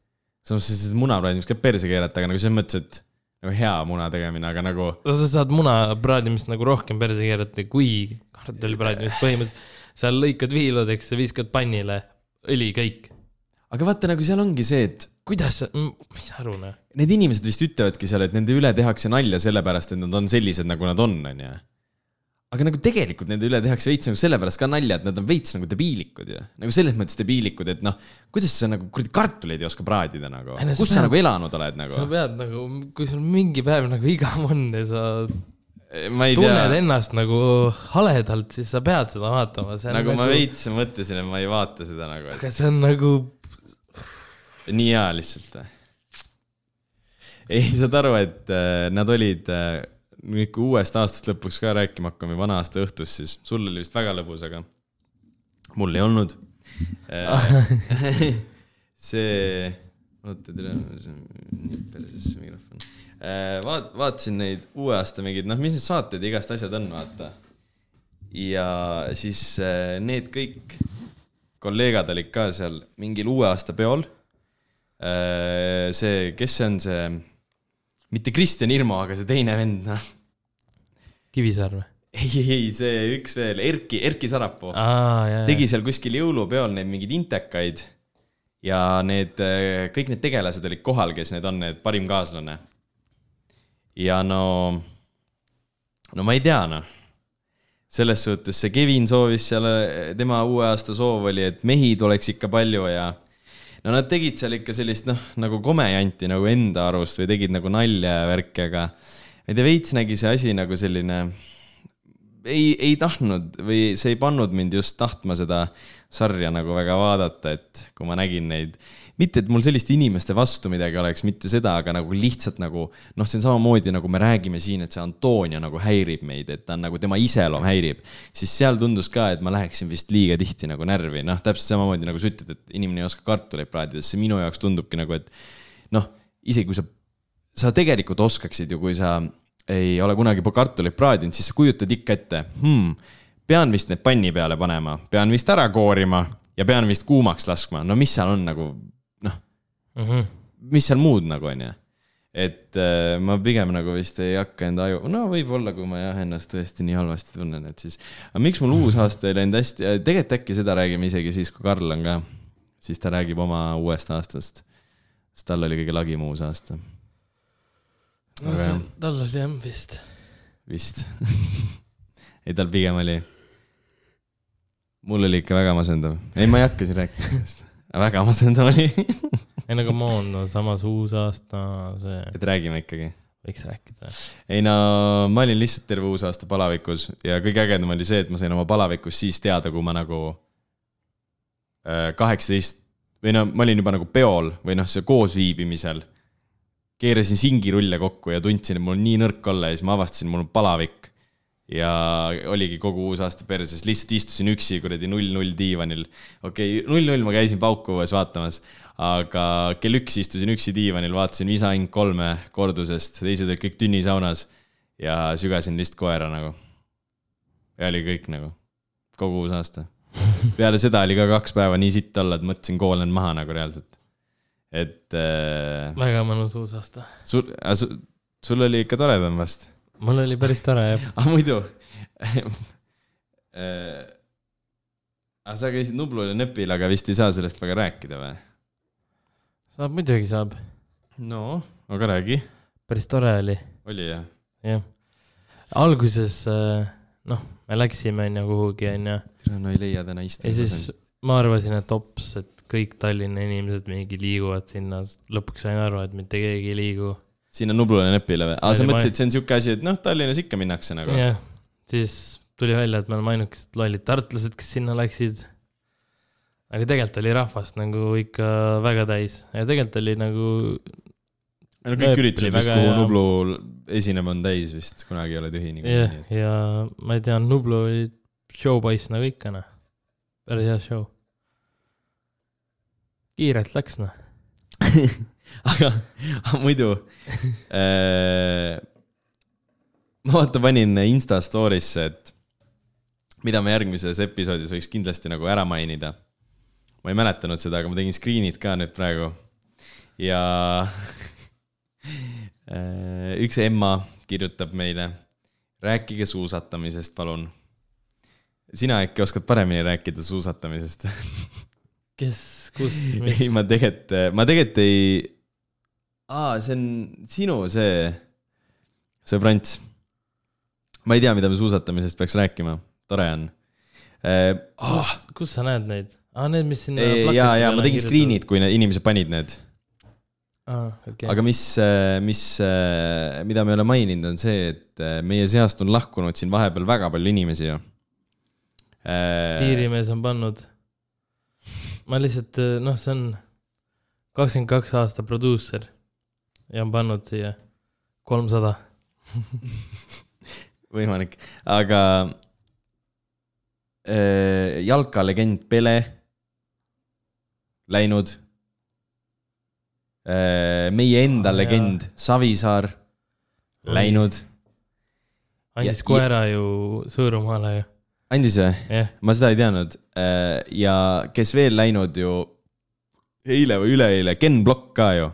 samas siis muna praadimist ka perse keerata, aga nagu selles mõttes, et nagu hea muna tegemine, aga nagu no sa saad muna praadimist nagu rohkem perse keerata kui kartuli praadimist, põhimõtteliselt seal lõikad viiludeks viskad pannile õli kõik. aga vaata, nagu seal ongi see, et kuidas, mis sa aru noh? need inimesed vist ütlevadki seal, et nende üle tehakse nalja sellepärast, et nad on sellised, nagu nad on, onju. Aga nagu tegelikult nende üle tehakse veits nagu sellepärast ka nalja, et nad on veits nagu debiilikud ju. nagu selles mõttes debiilikud, et noh, kuidas sa nagu kuradi kartuleid ei oska praadida nagu sa kus sa pead- nagu elanud oled sa nagu? pead nagu, kui sul mingi päev nagu igav on ja sa ma ei tunned tea, ennast nagu haledalt, siis sa pead seda vaatama. nagu ma veits mõtlesin, et ma ei vaata seda nagu, et aga see on nagu, nii hea lihtsalt. ei, saad aru, et äh, nad olid äh, kui uuest aastast lõpuks ka rääkima hakkame, vana aasta õhtust, siis sul oli vist väga lõbus, aga mul ei olnud. see, oota, tere, see on nii perses see mikrofon. vaat-, vaatasin neid uue aasta mingeid, noh, mis need saated ja igast asjad on, vaata. ja siis äh, need kõik kolleegad olid ka seal mingil uue aasta peol. see, kes see on see, mitte Kristjan Irmo, aga see teine vend, noh. Kivisaar või? ei, ei, see üks veel, Erki, Erki Sarapuu tegi seal kuskil jõulupeol neid mingeid intekaid ja need, kõik need tegelased olid kohal, kes need on, need parim kaaslane. ja no, no ma ei tea, noh. selles suhtes see Kevin soovis seal, tema uue aasta soov oli, et mehi tuleks ikka palju ja no nad tegid seal ikka sellist noh, nagu komejanti nagu enda arust või tegid nagu nalja ja värki, aga ma ei tea, veits nägi see asi nagu selline ei, ei tahtnud või see ei pannud mind just tahtma seda sarja nagu väga vaadata, et kui ma nägin neid, mitte et mul selliste inimeste vastu midagi oleks, mitte seda, aga nagu lihtsalt nagu noh, see on samamoodi nagu me räägime siin, et see Antonia nagu häirib meid, et ta on nagu tema iseloom häirib, siis seal tundus ka, et ma läheksin vist liiga tihti nagu närvi, noh, täpselt samamoodi nagu sa ütled, et inimene ei oska kartuleid praadida, siis see minu jaoks tundubki nagu, et noh, isegi kui sa, sa tegelikult oskaksid ju, kui sa ei ole kunagi kartuleid praadinud, siis sa kujutad ikka ette hmm,, pean vist need panni peale panema, pean vist ära koorima ja pean vist kuumaks laskma, no mis seal on nagu noh, Mhm. mis seal muud nagu onju. et äh, ma pigem nagu vist ei hakka enda aju, no võib-olla, kui ma jah ennast tõesti nii halvasti tunnen, et siis. aga miks mul uus aasta ei läinud hästi, tegelikult äkki seda räägime isegi siis, kui Karl on ka, siis ta räägib oma uuest aastast. sest tal oli kõige lagim uus aasta, no tal oli jah vist. vist ei, tal pigem oli. mul oli ikka väga masendav, ei, ma ei hakka siin rääkima sellest, väga masendav oli ei no come on, no samas uus aasta, see, et räägime ikkagi võiks rääkida. ei no ma olin lihtsalt terve uus aasta palavikus ja kõige ägedam oli see, et ma sain oma palavikust siis teada, kui ma nagu kaheksateist või no ma olin juba nagu peol või noh, see koosviibimisel. Keerasin singirulle kokku ja tundsin, et mul on nii nõrk olla ja siis ma avastasin, mul on palavik. ja oligi kogu uus aasta perses, lihtsalt istusin üksi kuradi null-null diivanil. okei okay,, null-null ma käisin pauku õues vaatamas, aga kell üks istusin üksi diivanil, vaatasin Visa Inc kolme kordusest, teised olid kõik tünnisaunas ja sügasin lihtsalt koera nagu. ja oli kõik nagu, kogu uus aasta. peale seda oli ka kaks päeva nii sitt olla, et mõtlesin, koolen maha nagu reaalselt. Et äh, väga mõnus uus aasta. sul, sul oli ikka toredam vast. mul oli päris tore jah. aga muidu äh, aga sa käisid Nublul ja Nepil, aga vist ei saa sellest väga rääkida või? saab, muidugi saab. no, aga räägi. päris tore oli, oli jah? jah. alguses äh, noh, me läksime onju kuhugi onju no ei leia täna ja istuda. siis ma arvasin, et hops, et kõik Tallinna inimesed mingi liiguvad sinna, lõpuks sain aru, et mitte keegi ei liigu. sinna Nublule ja Nepile või? aa, sa mõtlesid, see on siuke asi, et noh, Tallinnas ikka minnakse nagu. jah, siis tuli välja, et me oleme ainukesed lollid tartlased, kes sinna läksid. aga tegelikult oli rahvast nagu ikka väga täis ja tegelikult oli nagu, no kõik üritused väga kuhu hea. Nublu esinema on täis vist, kunagi ei ole tühi jah niikuinii., ja ma ei tea, Nublu oli showpoiss nagu ikka noh, päris hea show. Kiirelt läks noh, aga, muidu äh,. ma vaata panin Insta story'sse, et mida me järgmises episoodis võiks kindlasti nagu ära mainida. ma ei mäletanud seda, aga ma tegin screen'id ka nüüd praegu. ja äh, üks Emma kirjutab meile, rääkige suusatamisest, palun. sina äkki oskad paremini rääkida suusatamisest? kes, kus, ei, mis, ma tegelikult, ma tegelikult ei. aa, see on sinu see, see Prants. ma ei tea, mida me suusatamisest peaks rääkima, tore on. Oh, kus sa näed neid? aa, need, mis sinna. ja, ja ma tegin screen'id, kui need inimesed panid need, aa, okei. aga mis, mis, mida me ei ole maininud, on see, et äh, meie seast on lahkunud siin vahepeal väga palju inimesi ju. piirimees on pannud. Ma lihtsalt, noh, see on kakskümmend kaks aasta produusser ja on pannud siia kolmsada. võimalik, aga äh, jalkalegend Pele läinud äh,. meie enda Aa, legend Savisaar läinud. andis Ja- koera ju Sõõrumaale ju, andis või? jah. ma seda ei teadnud. ja kes veel läinud ju eile või üleeile, Ken Block ka ju.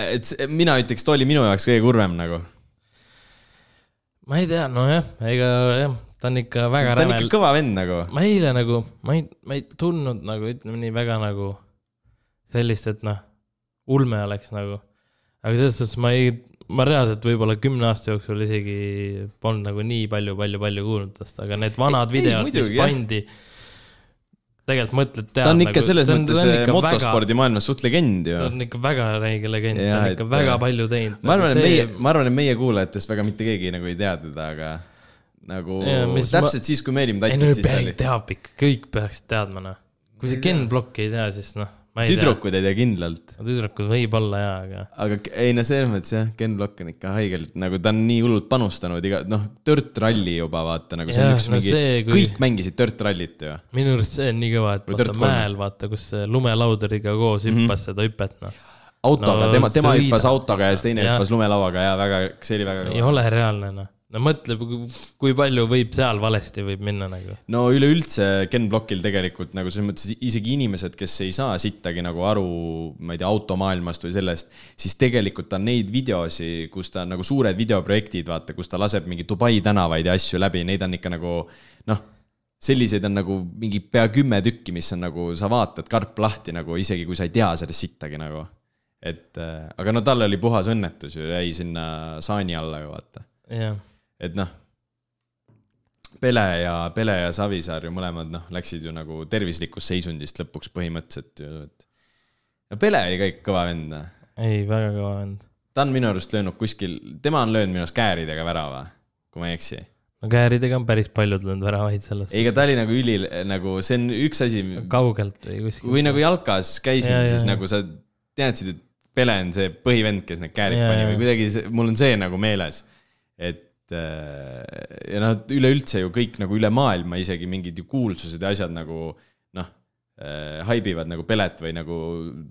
et mina ütleks, ta oli minu jaoks kõige kurvem nagu. ma ei tea, nojah, ega jah, ta on ikka väga ta on ikka. kõva vend nagu. ma eile nagu, ma ei, ma ei tundnud nagu ütleme nii väga nagu sellist, et noh, ulme oleks nagu. aga selles suhtes ma ei, ma reaalselt võib-olla kümne aasta jooksul isegi polnud nagu nii palju, palju, palju kuulnud tast, aga need vanad Ei, videod, mis pandi. tegelikult mõtled, tead. ta on ikka selles mõttes motospordi maailmas suht legend ju ta. on ikka väga räige legend, ta on ikka et, väga äh, palju teinud. ma arvan, et meie, ma arvan, et meie kuulajatest väga mitte keegi nagu ei tea teda, aga nagu Jaa, mis ma- täpselt siis, kui me olime ei tatid, siis ta oli. teab ikka, kõik peaksid teadma noh. kui see Ken Block ei tea, siis noh. Tüdrukud ei tea kindlalt. tüdrukud võib-olla jaa, aga aga ei no selles mõttes jah, Ken Block on ikka haigelt nagu ta on nii hullult panustanud iga, noh, Dirt Rally juba vaata nagu see on Jah, üks no mingi kui- kõik mängisid Dirt Rallit ju. minu arust see on nii kõva, et Või vaata mäel, vaata, kus see lumelauduriga koos hüppas mm -hmm. seda hüpet, noh. autoga No tema, tema hüppas autoga ja siis teine hüppas lumelauaga ja väga, see oli väga ei ole reaalne, noh. No mõtle, kui palju võib seal valesti võib minna nagu. no üleüldse Ken Blockil tegelikult nagu selles mõttes isegi inimesed, kes ei saa sittagi nagu aru, ma ei tea, automaailmast või sellest, siis tegelikult on neid videosi, kus ta nagu suured videoprojektid, vaata, kus ta laseb mingi Dubai tänavaid ja asju läbi, neid on ikka nagu noh, selliseid on nagu mingi pea kümme tükki, mis on nagu, sa vaatad karp lahti nagu isegi kui sa ei tea sellest sittagi nagu. et äh, aga no tal oli puhas õnnetus ju, jäi sinna saani alla ju vaata jah, et noh, Pele ja, Pele ja Savisaar ju mõlemad noh, läksid ju nagu tervislikust seisundist lõpuks põhimõtteliselt ju, et. ja Pele oli ka ikka kõva vend, noh. ei, väga kõva vend. ta on minu arust löönud kuskil, tema on löönud minu arust kääridega värava, kui ma ei eksi. no kääridega on päris paljud löönud väravaid selles. ei, aga ta oli nagu üli, nagu see on üks asi, kaugelt või kuskil. kui nagu jalkas käisin Ja,, siis ja. nagu sa teadsid, et Pele on see põhivend, kes need käärid Ja, pani või kuidagi see, mul on see nagu meeles. et ja noh, üleüldse ju kõik nagu üle maailma isegi mingid ju kuulsused ja asjad nagu noh äh,, haibivad nagu Pelet või nagu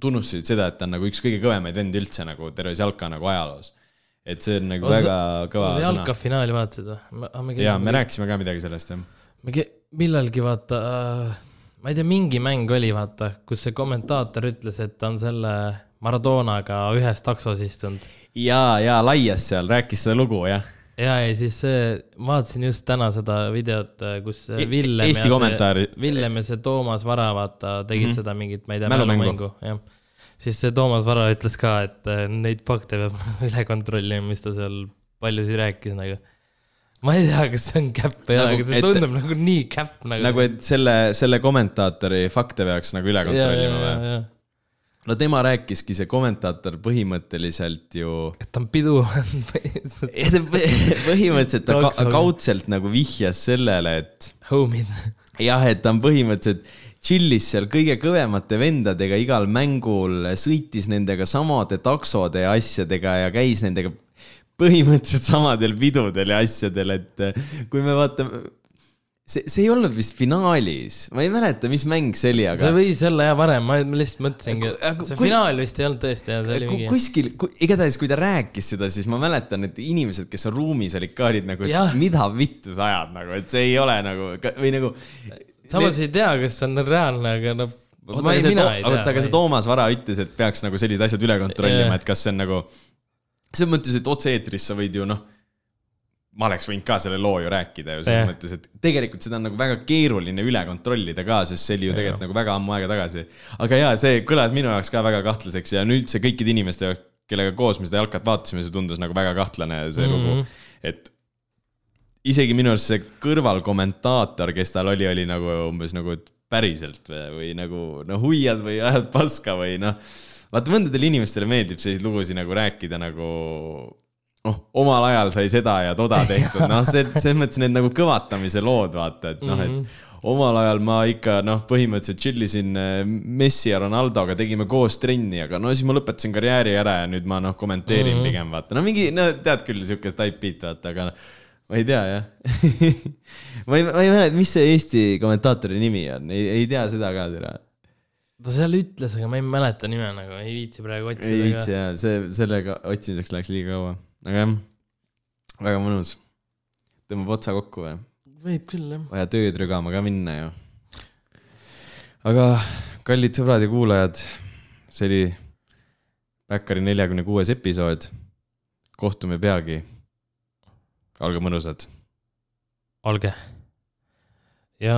tunnustasid seda, et ta on nagu üks kõige kõvemaid vendi üldse nagu terves jalka nagu ajaloos. et see on nagu see- väga kõva sõna. jalkafinaali vaatasid või? jaa, me rääkisime ka midagi sellest jah. me millalgi vaata äh,, ma ei tea, mingi mäng oli vaata, kus see kommentaator ütles, et ta on selle Maradonaga ühes taksos istunud ja, ja laias seal rääkis seda lugu, jah. ja, ja siis see, vaatasin just täna seda videot, kus E- Villem Eesti kommentaari- Villem ja see Toomas Vara, vaata, tegid mm. -hmm. seda mingit, ma ei tea, Mälumängu. jah. siis see Toomas Vara ütles ka, et äh, neid fakte peab üle kontrollima, mis ta seal paljusid rääkis nagu. ma ei tea, kas see on käpp või ei ole nagu,, aga see et- tundub nagu nii käpp nagu. nagu, et selle, selle kommentaatori fakte peaks nagu üle kontrollima või? No tema rääkiski, see kommentaator põhimõtteliselt ju, et ta on pidu põhimõtteliselt ta ka, kaudselt nagu vihjas sellele, et homid. jah, et ta on põhimõtteliselt chill'is seal kõige kõvemate vendadega igal mängul, sõitis nendega samade taksode ja asjadega ja käis nendega põhimõtteliselt samadel pidudel ja asjadel, et kui me vaatame, see, see ei olnud vist finaalis, ma ei mäleta, mis mäng see oli, see aga võis olla jah varem, ma lihtsalt mõtlesingi Aga, see kui- finaal vist ei olnud tõesti jah, see oli mingi. kuskil, igatahes kui ta rääkis seda, siis ma mäletan, et inimesed, kes on ruumis olid ka olid nagu, et mida vittu sa ajad nagu, et see ei ole nagu või nagu. samas ei tea, kas see on reaalne, aga noh, oota, aga see tea. Toomas Vara ütles, et peaks nagu sellised asjad üle kontrollima et kas see on nagu, selles mõttes, et otse-eetris sa võid ju noh, ma oleks võinud ka selle loo ju rääkida ju selles mõttes, et tegelikult seda on nagu väga keeruline üle kontrollida ka, sest see oli ju tegelikult nagu väga ammu aega tagasi. aga jaa, see kõlas minu jaoks ka väga kahtlaseks ja üldse kõikide inimeste jaoks, kellega koos me seda jalkat vaatasime, see tundus nagu väga kahtlane, see mm -hmm. lugu, et isegi minu arust see kõrvalkommentaator, kes tal oli, oli nagu umbes nagu, et päriselt või, või nagu no huiad või ajad paska või noh. vaata mõndadele inimestele meeldib selliseid lugusid nagu rääkida nagu noh, omal ajal sai seda ja toda tehtud, noh, see, selles mõttes need nagu kõvatamise lood, vaata, et noh, et omal ajal ma ikka noh, põhimõtteliselt chill isin äh, Messi ja Ronaldoga, tegime koos trenni, aga no siis ma lõpetasin karjääri ära ja nüüd ma noh, kommenteerin mm -hmm. pigem vaata, no mingi, no tead küll, sihuke type beat vaata, aga noh ma ei tea jah ma ei, ma ei mäleta, mis see Eesti kommentaatori nimi on, ei, ei tea seda ka täna. ta seal ütles, aga ma ei mäleta nime nagu, ei viitsi praegu ei otsida viitsi. jah, see, sellega otsimiseks läks liiga kaua, aga jah, väga mõnus. tõmbab otsa kokku või? võib küll jah. vaja tööd rügama ka minna ju. aga kallid sõbrad ja kuulajad, see oli Bäkkari neljakümne kuues episood. kohtume peagi. olge mõnusad. olge. ja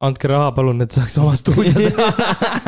andke raha palun, et saaks oma stuudio teha.